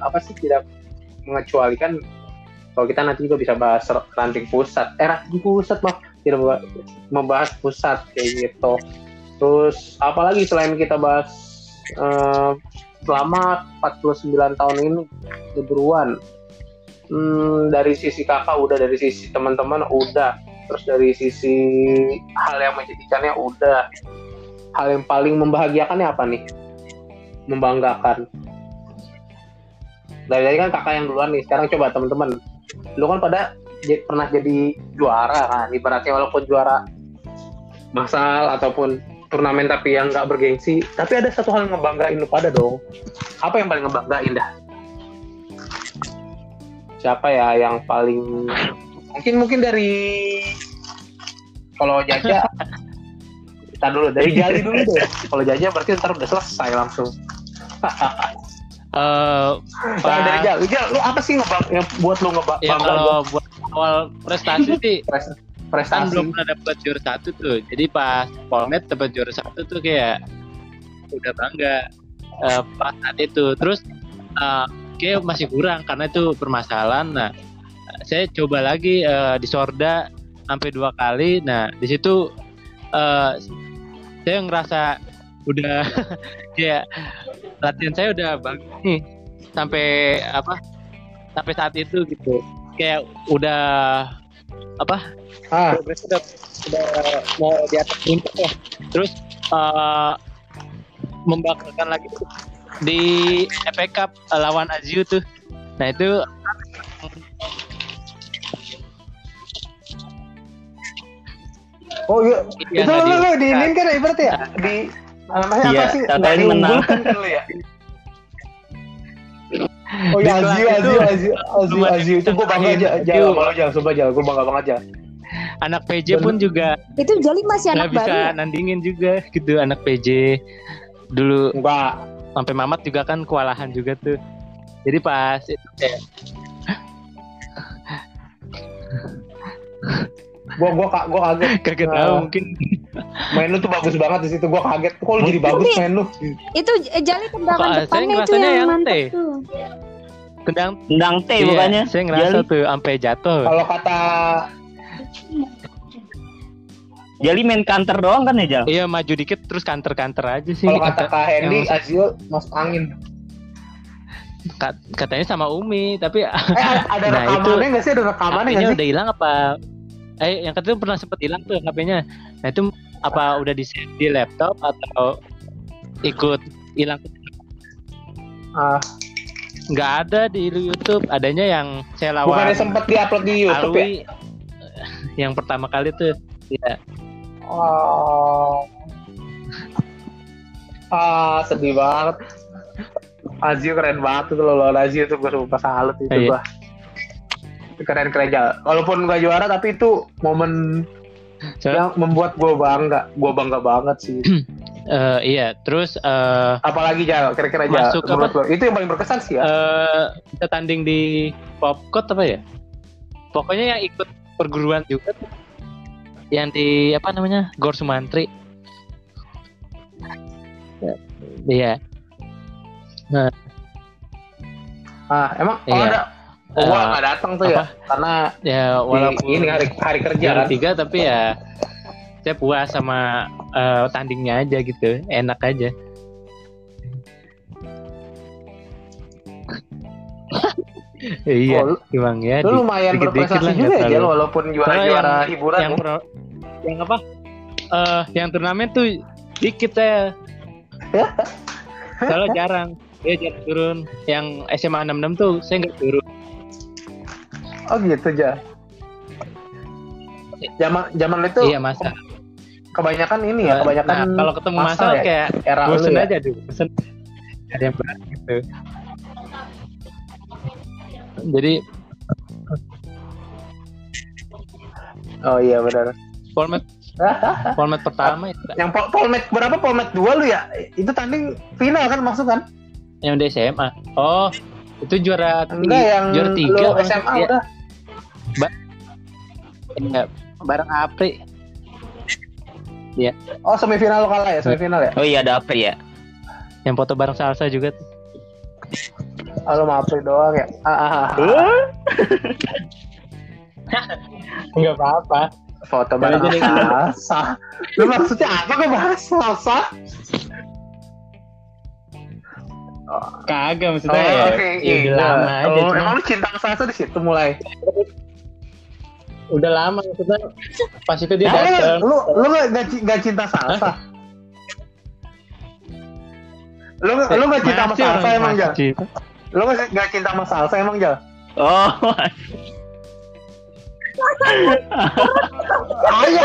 apa sih tidak mengecualikan. Kalau kita nanti juga bisa bahas ranting pusat. Eh ranting pusat mah tidak membahas, pusat kayak gitu. Terus apalagi selain kita bahas eh, selama 49 tahun ini keburuan hmm, dari sisi kakak udah dari sisi teman-teman udah. Terus dari sisi hal yang menjadikannya udah. Hal yang paling membahagiakannya apa nih? Membanggakan dari tadi kan kakak yang duluan nih sekarang coba teman-teman lu kan pada pernah jadi juara kan ibaratnya walaupun juara masal ataupun turnamen tapi yang nggak bergengsi tapi ada satu hal yang ngebanggain lu pada dong. Apa yang paling ngebanggain dah? Siapa ya yang paling mungkin mungkin dari kalau Jaja kita dulu dari Jali dulu deh. Kalau Jaja berarti ntar udah selesai langsung Eh, Nah, dari pas, Jali Jal, lu apa sih ngebang yang buat lu ngebang ya kalau buat awal prestasi sih Pres- kan prestasi belum pernah dapat juara satu tuh. Jadi pas Polmed dapat juara satu tuh kayak udah bangga eh, pas saat itu. Terus eh, kayak masih kurang karena itu permasalahan. Nah saya coba lagi eh, di Sorda sampai dua kali. Nah di situ eh, saya ngerasa udah kayak latihan saya udah bagus nih sampai apa sampai saat itu gitu kayak udah apa ah udah, udah mau di atas puncak ya. Terus eh, membanggakan lagi tuh di FA Cup eh, lawan Azio tuh. Nah itu oh iya Iya, itu lu, lu diungkapkan. di ini kan ya berarti ya di namanya Iya, apa sih nggak menang. ya Oh Di ya kelas Azio, itu Azio, Azio, Azio, cuma Azio itu gue bangga aja, jangan malu jangan, sumpah jangan, gue bangga banget aja. anak PJ pun juga Itu Jali masih anak bisa baru. ya? nandingin juga gitu anak PJ dulu Enggak, sampai Mamat juga kan kewalahan juga tuh. Jadi pas itu kayak Gua gua ka- gua kaget. Kagak Nah. tahu mungkin Main lu tuh bagus banget di situ. Gua kaget. Kok lu jadi bagus main lu? Itu eh, jali tendangan depannya itu yang yang mantap tuh. tendang Tendang T iya, bukannya. Saya ngerasa Jali, tuh sampai jatuh. Kalau kata Jali main counter doang kan ya, Jal? Iya maju dikit terus kanter-kanter aja sih. kalau kata Kak Hendy, yang- Azil masuk angin. kat- katanya sama Umi tapi Eh ada Nah, itu rekamannya nggak sih? Ada rekamannya nggak sih? udah hilang apa? Eh, yang ketiga pernah sempet hilang tuh HP-nya. Nah itu apa udah di di laptop atau ikut hilang? Ah, Nggak ada di YouTube. Adanya yang saya lawan. bukannya sempat diupload di YouTube ya? Alwi yang pertama kali tuh. Ya, Oh. Ah, sedih banget. Azio keren banget tuh lawan Azio tuh gue sumpah salut itu Iya. gua. Keren keren aja. Walaupun gak juara tapi itu momen So- yang membuat gue bangga. Gue bangga banget sih. eh, iya. Terus eh Apalagi Jal, kira-kira aja Masuk lo. Itu yang paling berkesan sih ya. eh, kita tanding di Popcot apa ya? Pokoknya yang ikut perguruan juga tuh. Yang di apa namanya? Gor Sumantri. Ya, Iya. ah, emang iya. ada Gua Eh, nggak datang tuh ya, karena Ya di- walaupun ini hari hari kerja hari kan. tiga tapi ya saya puas sama eh, tandingnya aja gitu. Enak aja. iya, Oh, lu, Bang ya. lu lumayan dikit-dikit berprestasi juga ya walaupun juara-juara yang- hiburan. yang ya. pro- yang apa? Eh, yang turnamen tuh dikit saya. Soalnya jarang. Dia jarang turun. Yang SMA 66 tuh saya nggak turun. Oh gitu ja. Zaman zaman itu iya masa. kebanyakan ini ya, kebanyakan nah, kalau ketemu masal masa ya? kayak era bosen ya. aja dulu. Bosen. Ada yang berat gitu. Jadi Oh iya benar. format format pertama itu Yang pol polmed berapa polmed dua lu ya? Itu tanding final kan masuk kan? yang di SMA. Oh, itu juara Enggak tiga, yang juara tiga lu maksud SMA dia. udah. Enggak, bareng Apri. Oh semifinal lu kalah ya semifinal ya? Oh iya ada apa ya? Yang foto bareng Salsa juga tuh. Oh, lu maaf doang ya. Ah, ah, ah, ah. Enggak apa-apa. Foto bareng Jadi- Salsa. Lu maksudnya apa kok bahas Salsa? Kagak Oh, maksudnya ya. oke. ya iya. lama aja. Oh, emang lu cinta sama Salsa di situ mulai. Udah lama maksudnya. Pas itu dia Nah, lu, datang. lu lu gak, gak, ci- gak cinta Salsa? Lu lu gak cinta sama Salsa emang Jal? Lu gak, gak cinta sama Salsa emang Jal? Oh, Ayo.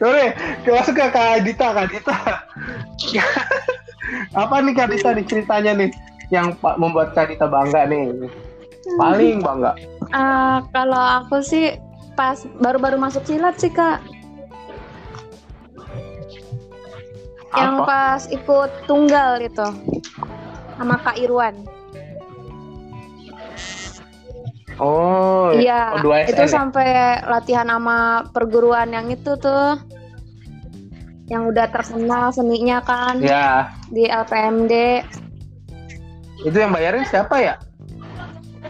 Oke, masuk ke Kak Dita, Kak Dita. Apa nih Kak Dita nih ceritanya nih yang membuat Kak Dita bangga nih? Paling bangga. Ah, kalau aku sih pas baru-baru masuk silat sih kak, yang Apa? pas ikut tunggal itu sama Kak Irwan. Oh, Iya, oh, itu ya? sampai latihan sama perguruan yang itu tuh, yang udah terkenal seninya kan Ya, di LPMD. Itu yang bayarin siapa ya?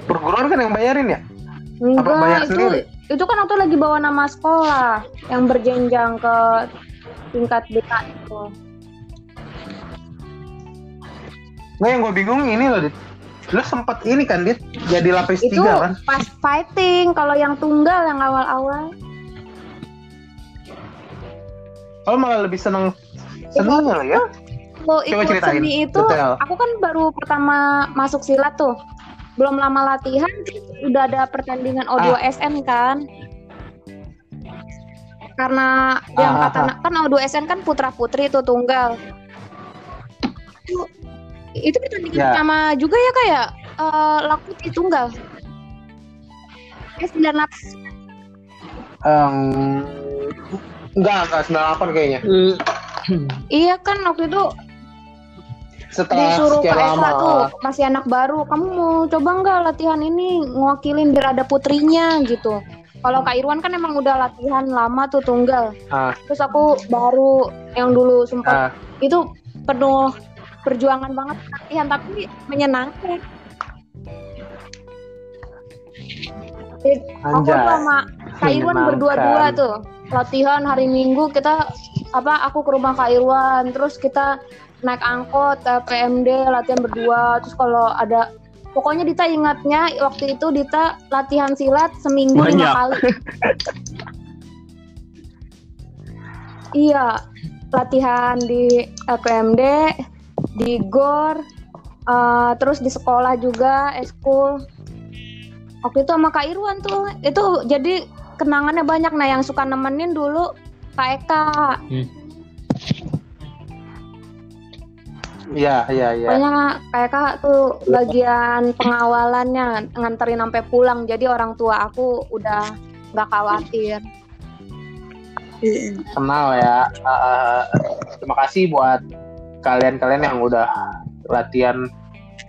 Perguruan kan yang bayarin ya? Enggak, bayar itu sendiri? itu kan waktu lagi bawa nama sekolah yang berjenjang ke tingkat BK itu. Nggak yang gue bingung ini loh, Dit. Lu sempet ini kan, Dit, jadi lapis Itu tiga kan? pas fighting, kalau yang tunggal yang awal-awal. Oh malah lebih seneng seneng lo ya? Kalau Coba ikut ceritain, seni itu, detail. aku kan baru pertama masuk silat tuh. Belum lama latihan, udah ada pertandingan O2 Ah. SN kan. Karena yang Ah, kata kan O2 SN kan putra putri itu tunggal. Itu, itu pertandingan Ya. pertama juga ya kayak eh, laku di tunggal. Eh 98 Em, enggak, enggak 98 kayaknya. Iya kan waktu itu setelah disuruh sekian lama. tuh masih anak baru kamu mau coba nggak latihan ini? Ngewakilin biar ada putrinya gitu. Kalau Kak Irwan kan emang udah latihan lama tuh tunggal. Ah. terus aku baru yang dulu sempat ah, itu penuh perjuangan banget latihan tapi menyenangkan. Aku tuh sama Kak Irwan berdua-dua tuh. Latihan hari Minggu kita apa aku ke rumah Kak Irwan terus kita naik angkot ke PMD latihan berdua. Terus kalau ada pokoknya Dita ingatnya waktu itu Dita latihan silat seminggu lima kali. Iya latihan di PMD di GOR eh, terus di sekolah juga eskul waktu itu sama Kak Irwan tuh. Itu jadi kenangannya banyak. Nah yang suka nemenin dulu Kak Eka iya iya iya. Pokoknya Kak Eka tuh bagian pengawalannya nganterin sampai pulang. Jadi orang tua aku udah nggak khawatir. Kenal ya. Ah, terima kasih buat kalian-kalian yang udah latihan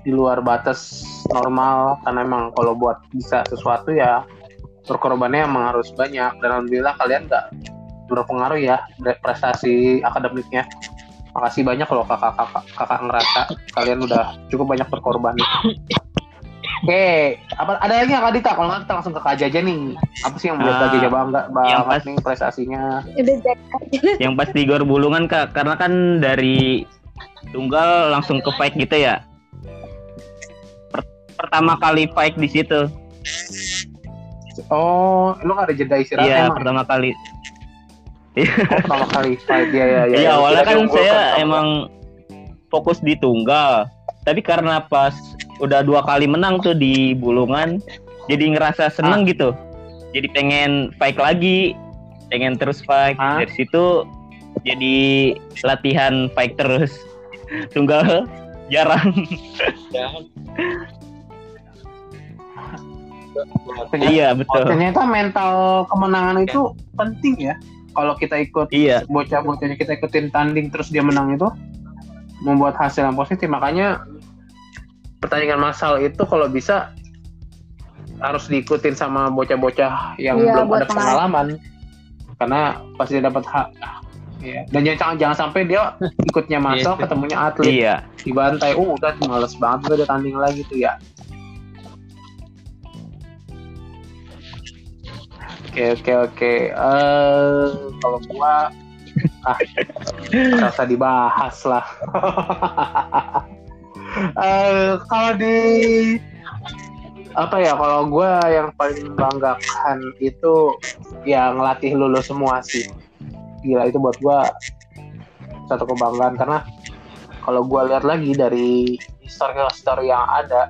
di luar batas normal. Karena emang kalau buat bisa sesuatu ya berkorbannya emang harus banyak. Dan alhamdulillah kalian nggak berpengaruh ya prestasi akademiknya makasih banyak loh kakak-kakak kakak ngerasa kalian udah cukup banyak berkorban. Oke apa ada lagi nggak Kak Dita? Kalau nggak kita langsung ke Kak Jaja nih. Apa sih yang buat Kak Ah, Jaja bangga banget pas- nih prestasinya? Yang pasti gor bulungan kak karena kan dari tunggal langsung ke fight gitu ya? Per- pertama kali fight di situ. Oh, lu gak ada jeda istirahat iya emang? pertama kali Oh, pertama kali fight, ya ya ya. Iya ya. awalnya kan saya sama- emang fokus di tunggal tapi karena pas udah dua kali menang tuh di bulungan jadi ngerasa Ah. seneng gitu jadi pengen fight lagi pengen terus fight Ah. dari situ jadi latihan fight terus tunggal jarang Ternyata, iya betul ternyata mental kemenangan itu penting ya. Kalau kita ikut iya bocah-bocahnya kita ikutin tanding terus dia menang itu membuat hasil yang positif. Makanya pertandingan massal itu kalau bisa harus diikutin sama bocah-bocah yang Iya, belum ada pengalaman. Karena pasti dia dapat hak. Ya. Dan jangan jangan sampai dia ikutnya massal Iya. ketemunya atlet iya dibantai. Oh, udah males banget udah tanding lagi tuh ya. Oke oke oke. Eh kalau gua ah rasa dibahas lah. Eh kalau di apa ya kalau gua yang paling membanggakan itu ya ngelatih lulus semua sih. Gila itu buat gua satu kebanggaan karena kalau gua lihat lagi dari histori-histori yang ada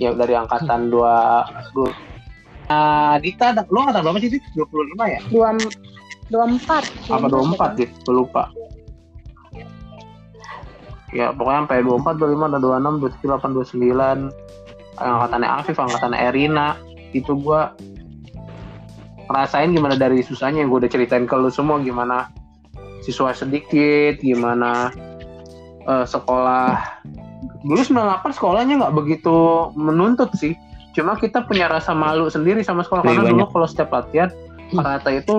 ya dari angkatan dua, dua Nah, Dita, lu angkatan berapa sih, Dit? 25 ya? dua dua empat Apa 24, Dit? Gue lupa. Ya, pokoknya sampai 24, 25, 26, 27, 28, 29. Angkatannya Afif, angkatannya Erina. Itu gua ngerasain gimana dari susahnya yang gue udah ceritain ke lu semua gimana siswa sedikit, gimana eh, sekolah. Dulu 98 sekolahnya nggak begitu menuntut sih. Cuma kita punya rasa malu sendiri sama sekolah Lebih karena dulu banyak. kalau setiap latihan karate itu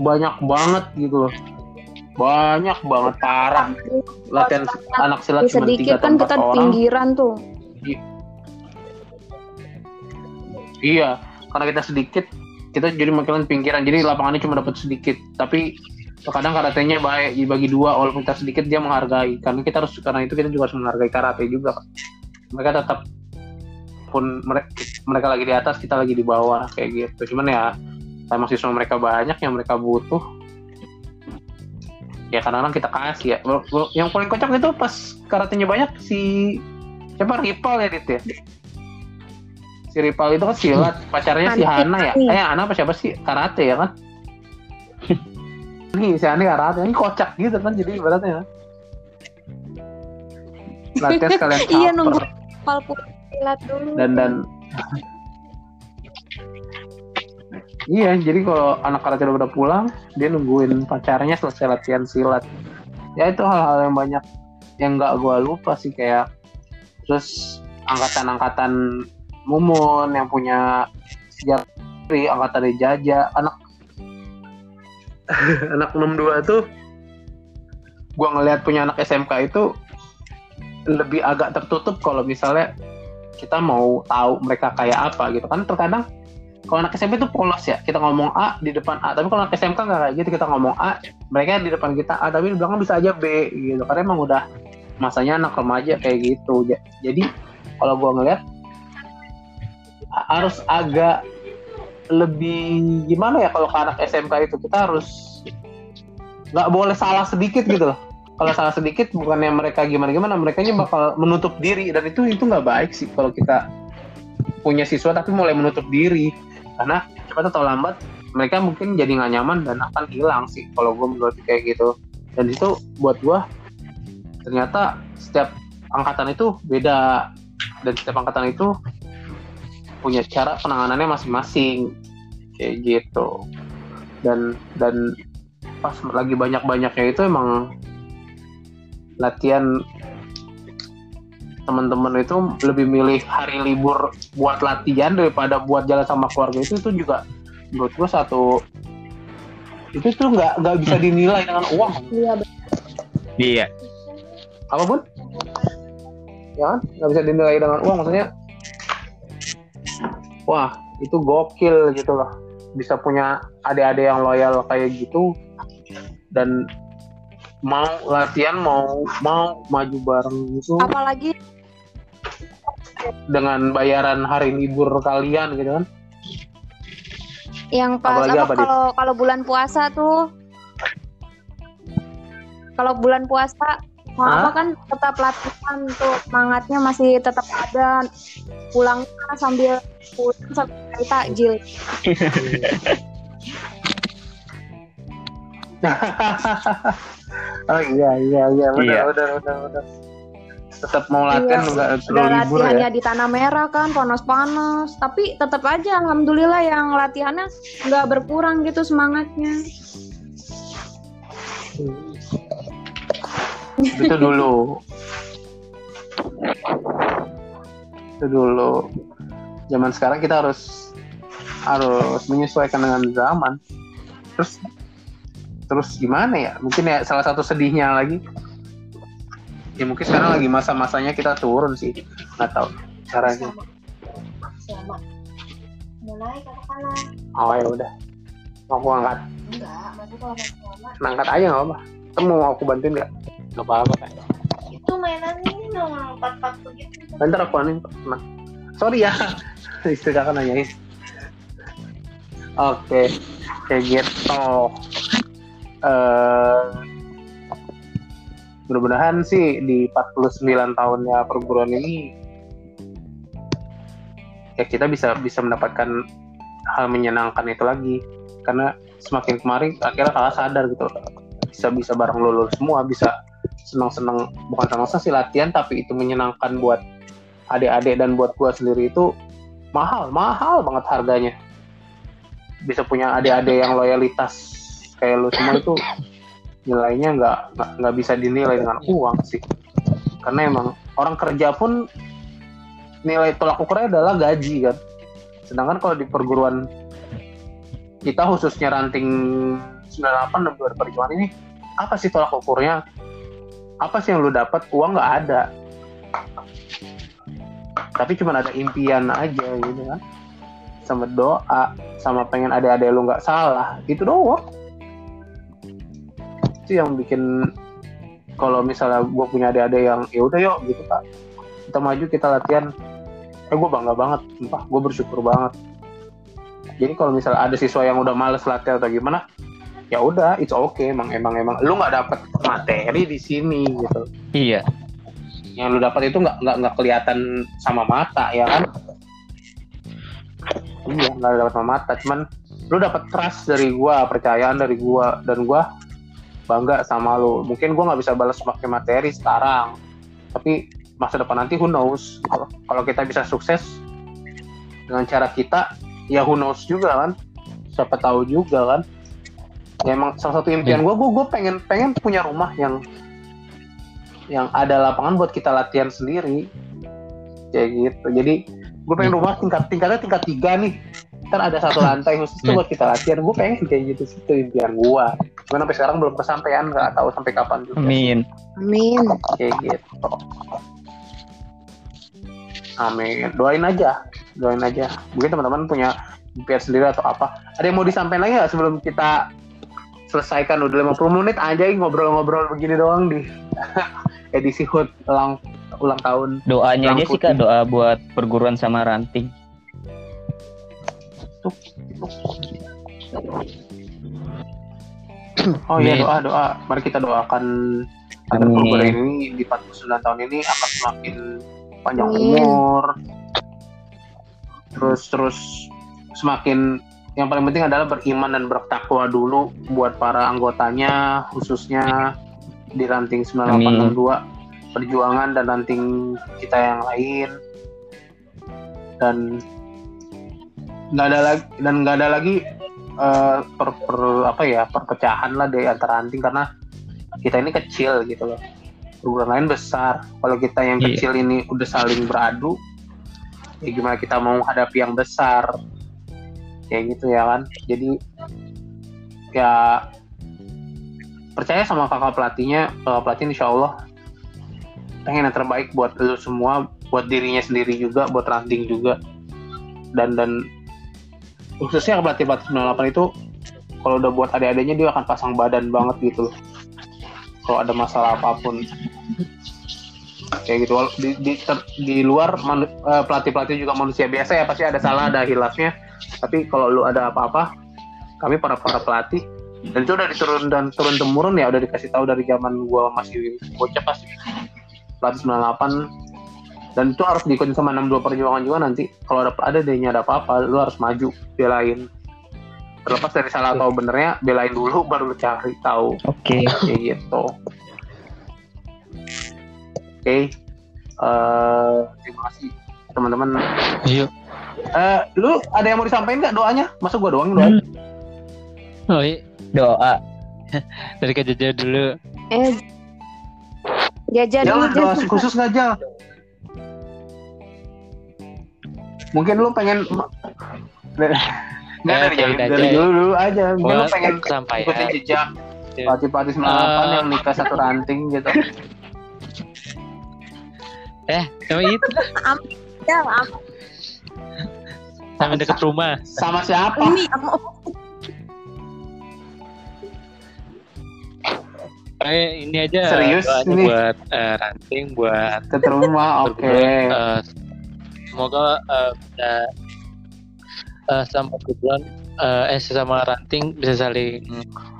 banyak banget gitu loh. Banyak banget parah latihan anak silat Di cuma sedikit tiga kan kita orang. pinggiran tuh Iya, karena kita sedikit, kita jadi makin pinggiran. Jadi lapangannya cuma dapat sedikit. Tapi kadang karatenya baik dibagi dua, walaupun kita sedikit dia menghargai. Karena kita harus karena itu kita juga harus menghargai karate juga. Mereka tetap pun mereka, mereka lagi di atas, kita lagi di bawah kayak gitu. Cuman ya sama siswa mereka banyak yang mereka butuh. Ya kadang-kadang kita kasih ya. Yang paling kocak itu pas karatenya banyak si siapa Ripal ya Dit ya? si Ripal itu kan silat pacarnya si Hana ya eh Hana apa siapa sih karate ya kan nih si Hana karate ini kocak gitu kan jadi ibaratnya latihan sekalian Iya, nunggu. Pal silat dulu. Dan dan iya jadi kalau anak karate udah pada pulang dia nungguin pacarnya selesai latihan silat. Ya itu hal-hal yang banyak yang nggak gue lupa sih kayak terus angkatan-angkatan Mumun yang punya sejarah angkatan Jaja anak anak 62 tuh gua ngelihat punya anak SMK itu lebih agak tertutup kalau misalnya kita mau tahu mereka kayak apa gitu. Kan terkadang kalau anak SMP itu polos ya kita ngomong A di depan A. Tapi kalau anak SMK nggak kayak gitu kita ngomong A mereka di depan kita A tapi di belakang bisa aja B gitu. Karena emang udah masanya anak remaja kayak gitu. Ja- jadi kalau gua ngeliat ha- harus agak lebih gimana ya kalau ke anak SMK itu kita harus nggak boleh salah sedikit gitu loh kalau salah sedikit bukannya mereka gimana gimana mereka bakal menutup diri. Dan itu itu nggak baik sih kalau kita punya siswa tapi mulai menutup diri. Karena cepat atau lambat mereka mungkin jadi nggak nyaman dan akan hilang sih kalau gue menurut kayak gitu. Dan itu buat gue ternyata setiap angkatan itu beda. Dan setiap angkatan itu punya cara penanganannya masing-masing. Kayak gitu. Dan dan pas lagi banyak-banyaknya itu emang latihan teman-teman itu lebih milih hari libur buat latihan daripada buat jalan sama keluarga itu itu juga menurut gue satu itu tuh nggak nggak bisa dinilai dengan uang. Iya. Iya. apa pun ya kan? Nggak bisa dinilai dengan uang maksudnya wah itu gokil gitu loh. Bisa punya adik-adik yang loyal kayak gitu dan mau latihan mau mau maju bareng gitu. Apalagi dengan bayaran hari libur kalian gitu kan. yang pas Apalagi apa kalau kalau bulan puasa tuh. Kalau bulan puasa mau Hah? apa kan tetap latihan tuh semangatnya masih tetap ada. Pulangnya sambil pulang sambil takjil oh iya iya iya. Benar Iya. benar benar benar. Tetap mau latihan Iya, juga udah perlu libur latihannya ya di tanah merah kan panas-panas. Tapi tetap aja alhamdulillah yang latihannya nggak berkurang gitu semangatnya. Itu dulu. Itu dulu. Zaman sekarang kita harus harus menyesuaikan dengan zaman. Terus terus gimana ya? Mungkin ya salah satu sedihnya lagi. Ya mungkin sekarang lagi masa-masanya kita turun sih. Nggak tahu caranya. Selamat. Mulai katakanlah. oh ya udah. Mau aku angkat? Enggak, maksudnya kalau selamat. angkat aja nggak apa kamu mau aku bantuin nggak? Gak apa-apa kan. Itu mainan ini nomor empat-empat begitu. Bentar aku anin. Nah. sorry ya. Istri kakak nanyain. Oke. Kayak gitu eh mudah-mudahan sih di 49 tahunnya perguruan ini ya kita bisa bisa mendapatkan hal menyenangkan itu lagi. Karena semakin kemarin akhirnya kakak sadar gitu. Bisa bisa bareng lulus semua bisa senang-senang bukan senang-senang sih latihan tapi itu menyenangkan buat adik-adik dan buat gua sendiri itu mahal mahal banget harganya. Bisa punya adik-adik yang loyalitas kayak lu semua itu nilainya nggak nggak bisa dinilai dengan uang sih. Karena emang orang kerja pun nilai tolak ukurnya adalah gaji kan. Sedangkan kalau di perguruan kita khususnya ranting 98 dan perjuangan ini apa sih tolak ukurnya? Apa sih yang lu dapat? Uang nggak ada. Tapi cuma ada impian aja gitu kan. Sama doa sama pengen adik-adik lu nggak salah itu doang itu yang bikin kalau misalnya gue punya adik-adik yang ya udah yuk gitu kak. Kita maju kita latihan. Eh gue bangga banget sumpah. Gue bersyukur banget. Jadi kalau misalnya ada siswa yang udah males latihan atau gimana ya udah it's okay. Emang emang emang. Lu nggak dapet materi di sini gitu. Iya. yang lu dapat itu nggak nggak nggak kelihatan sama mata ya kan? Iya nggak dapat sama mata. Cuman lu dapat trust dari gua percayaan dari gua dan gua bangga sama lu. Mungkin gua nggak bisa balas pakai materi sekarang. Tapi masa depan nanti who knows? Kalau kalau kita bisa sukses dengan cara kita ya who knows juga kan? Siapa tahu juga kan? Ya emang salah satu impian gua gua, gua pengen pengen punya rumah yang yang ada lapangan buat kita latihan sendiri. Kayak gitu. Jadi gue pengen rumah tingkat tingkatnya tingkat tiga nih kan ada satu lantai khusus tuh Hmm. buat kita latihan. Gue pengen kayak gitu sih itu impian gue cuman sampai sekarang belum kesampaian nggak tahu sampai kapan juga. Amin. Amin. kayak gitu. Amin. Doain aja. Doain aja. Mungkin teman-teman punya impian sendiri atau apa. Ada yang mau disampaikan lagi nggak sebelum kita selesaikan udah 50 menit? Aja ngobrol-ngobrol begini doang di edisi HUT ulang ulang tahun. Doanya aja sih kak. doa buat perguruan sama ranting. Oh iya Amin. doa doa. Mari kita doakan agar perguruan ini di 49 tahun ini akan semakin panjang Amin. umur. Terus terus semakin yang paling penting adalah beriman dan bertakwa dulu buat para anggotanya khususnya di ranting 9862 perjuangan dan ranting kita yang lain dan nggak ada lagi dan nggak ada lagi eh, per, per- apa ya perpecahan lah di antara ranting karena kita ini kecil gitu loh. Perguruan lain besar. Kalau kita yang Iya. kecil ini udah saling beradu ya gimana kita mau hadapi yang besar? Kayak gitu ya kan. Jadi ya percaya sama kakak pelatihnya kakak pelatih insya Allah pengen yang terbaik buat lu semua buat dirinya sendiri juga buat ranting juga. Dan dan khususnya pelatih pelatih 98 itu kalau udah buat adik-adiknya dia akan pasang badan banget gitu. Loh kalau ada masalah apa pun. Kayak gitu. Di di, ter- di luar manu- eh, pelatih-pelatih juga manusia biasa ya pasti ada salah ada hilafnya. Tapi kalau lu ada apa-apa kami para para pelatih dan itu udah diturun dan turun temurun ya udah dikasih tahu dari zaman gua masih bocah pasti pelatih 98 dan itu harus diikutin sama 62 perjuangan juga nanti. Kalau ada ada adanya ada apa-apa lu harus maju belain. Terlepas dari salah atau benernya belain dulu baru lu cari tahu. Oke. kayak gitu. Oke. Eh, terima kasih teman-teman. Yuk. Eh, lu ada yang mau disampaikan nggak doanya? Masa gua doang yang doain? Oh iya, Doa. dari Jaja dulu. Eh, jajan dulu. Jangan doa jajan. khusus nggak Jal mungkin lu pengen Nggak, Eh, dari, dari, aja dari ya. dulu dulu aja mungkin lu pengen kesampaian. ikutin jejak Iya. pelatih-pelatih 98 Eh. yang nikah satu ranting gitu Eh, emang itu Ya, am- sampai deket rumah. sama siapa ini am- Eh, ini aja Serius ini? buat eh, ranting, buat ke rumah oke perguruan. Eh, semoga bisa eh, sama perguruan eh, eh sesama ranting bisa saling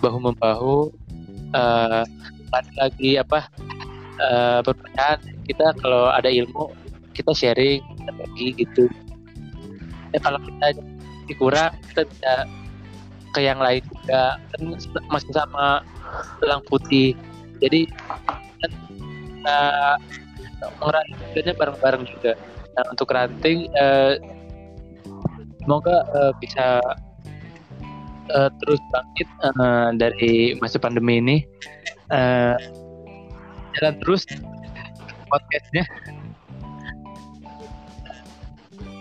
bahu membahu. Eh, lagi apa eh, perpecahan kita kalau ada ilmu kita sharing kita bagi gitu. Ya kalau kita kurang kita bisa ke yang lain juga kan masih sama tulang putih jadi kan kita merayakannya bareng-bareng juga nah untuk ranting eh, semoga eh, bisa eh, terus bangkit eh, dari masa pandemi ini. Eh, jalan terus podcastnya.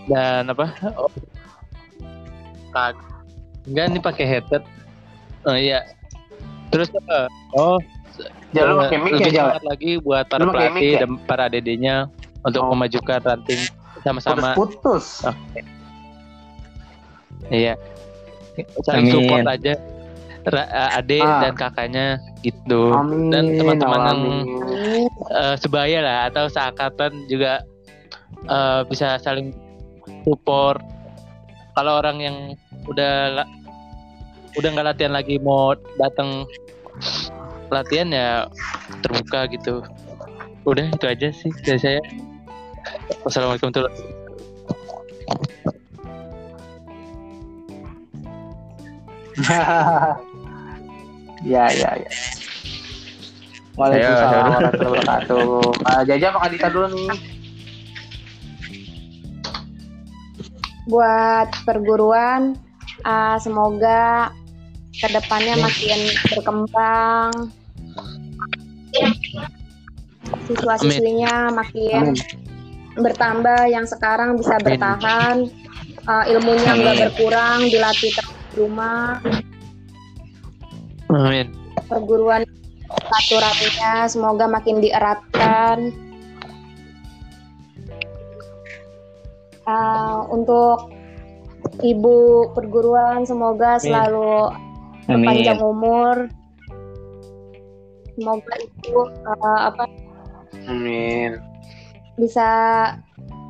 Dan apa? Oh, nah, enggak ini pakai headset. Oh iya. Terus apa? Oh Jal, lu eh, pakai mic ya, lagi buat para pelatih ya? dan para dedenya untuk Oh. memajukan ranting sama-sama. Putus-putus iya. Saling support aja. Ra- eh, adik Ah. dan kakaknya gitu. Amin dan teman-teman yang eh, sebaya lah atau seangkatan juga eh, bisa saling support. Kalau orang yang udah udah nggak latihan lagi mau datang latihan ya terbuka gitu. Udah itu aja sih dari saya wassalamualaikum warahmatullahi wabarakatuh ya ya ya. Waalaikumsalam warahmatullahi wabarakatuh. Uh, Jaja apa Kadita dulu nih? buat perguruan ah, semoga ke depannya makin berkembang. Siswa-siswinya makin bertambah yang sekarang bisa Amin. bertahan uh, ilmunya nggak Amin. berkurang dilatih terus di rumah Amin. perguruan aturannya semoga makin dieratkan Uh, untuk ibu perguruan semoga selalu panjang Amin. umur semoga ibu uh, apa Amin. Bisa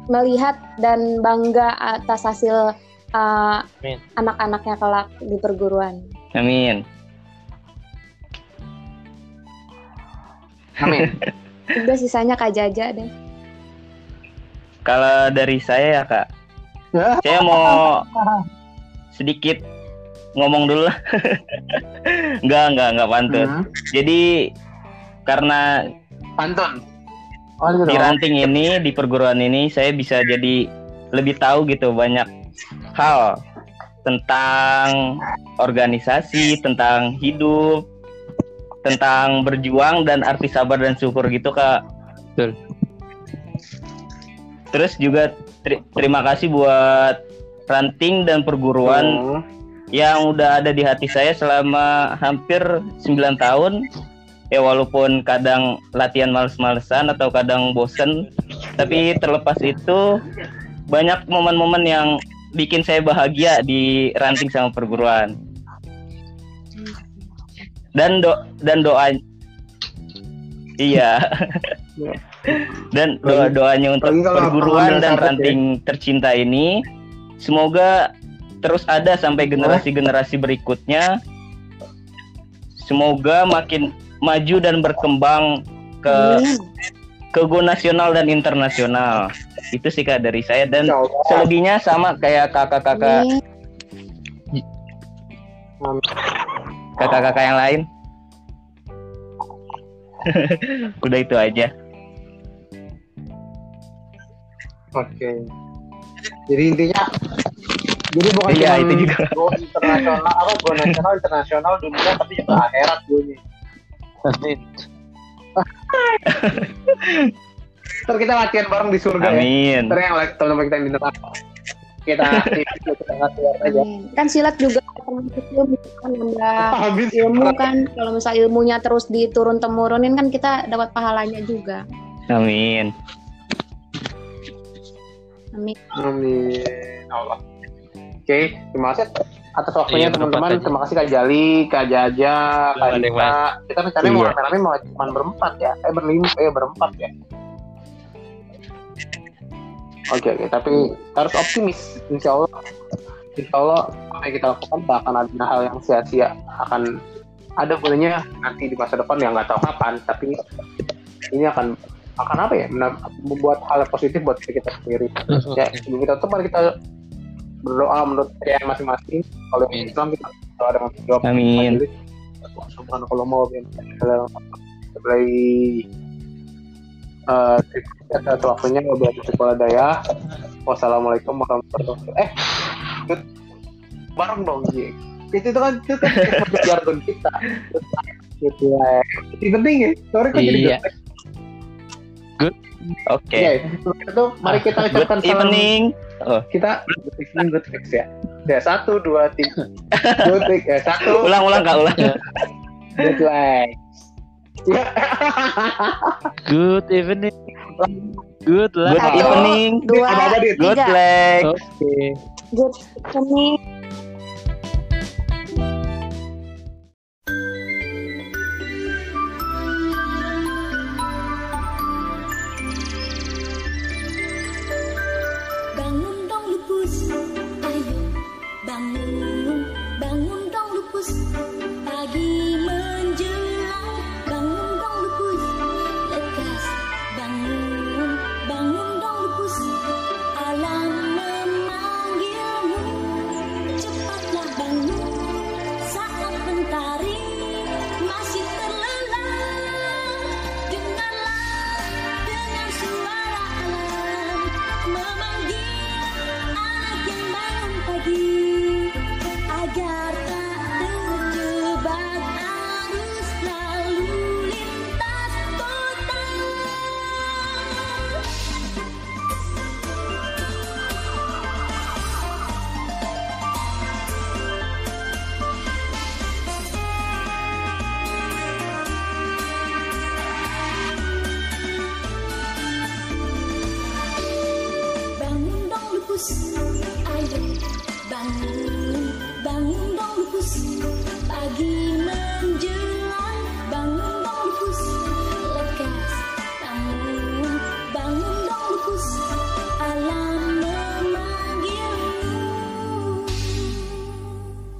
melihat dan bangga atas hasil uh, anak-anaknya kelak di perguruan. Amin. Amin. Udah sisanya Kak Jaja deh. Kalau dari saya ya kak, Ya. saya mau sedikit ngomong dulu lah. enggak, enggak, enggak pantun. Hmm. Jadi karena Pantun. Oh, gitu di ranting ini di perguruan ini saya bisa jadi lebih tahu gitu banyak hal tentang organisasi, tentang hidup, tentang berjuang dan arti sabar dan syukur gitu kak. Betul. Terus juga teri- terima kasih buat ranting dan perguruan Hmm. yang udah ada di hati saya selama hampir 9 tahun. Ya walaupun kadang latihan males-malesan atau kadang bosen, tapi terlepas itu banyak momen-momen yang bikin saya bahagia di ranting sama perguruan. Dan do dan doa Iya. dan doa doanya untuk perguruan dan ya. ranting tercinta ini semoga terus ada sampai generasi-generasi berikutnya. Semoga makin maju dan berkembang ke Amin. ke go nasional dan internasional. Itu sih kak dari saya dan selebihnya sama kayak kakak-kakak Amin. kakak-kakak yang lain. Udah itu aja. Oke. Jadi intinya jadi bukan Iya, cuma itu juga. go internasional apa go nasional internasional dunia tapi juga akhirat gue Amin. Ntar kita latihan bareng di surga ya. Amin. Ntar yang like teman-teman kita yang di neraka. Kita kita latihan aja. Kan silat juga termasuk ilmu kan nambah Amin. ilmu kan kalau misal ilmunya terus diturun temurunin kan kita dapat pahalanya juga. Amin. Amin. Amin. Allah. Oke, terima kasih atas waktunya Iya, teman-teman. Terima kasih Kak Jali, Kak Jaja, Kak Dita. Kita rencananya mau Iya. rame-rame mau cuma berempat ya. Eh berlima, eh berempat ya. Oke, oke. Tapi harus optimis. Insya Allah, Insya Allah apa yang kita lakukan tak akan ada hal yang sia-sia. Akan ada gunanya nanti di masa depan yang nggak tahu kapan. Tapi ini akan akan apa ya? Membuat hal positif buat diri kita sendiri ya sebelum kita tutup mari kita berdoa menurut percayaan masing-masing. Kalau yang. Islam kita berdoa dengan menjawab Amin. Subhanakallah mau mulai eh atas waktunya wabillahi sekolah daya. Wassalamualaikum warahmatullahi wabarakatuh. Eh bareng dong Ji. Itu tuh kan itu kan jargon kita. Gitu ya ini penting ya. Sorry kok jadi Iya. good Oke. ya itu mari kita Good ucapkan salam evening. kita good evening good fix ya ya satu dua tiga good week ya satu Ulang-ulang kak ulang. good legs ya Good evening. Good luck. Good evening. Dua, Dit? Good tiga. leg. Oke. Good evening.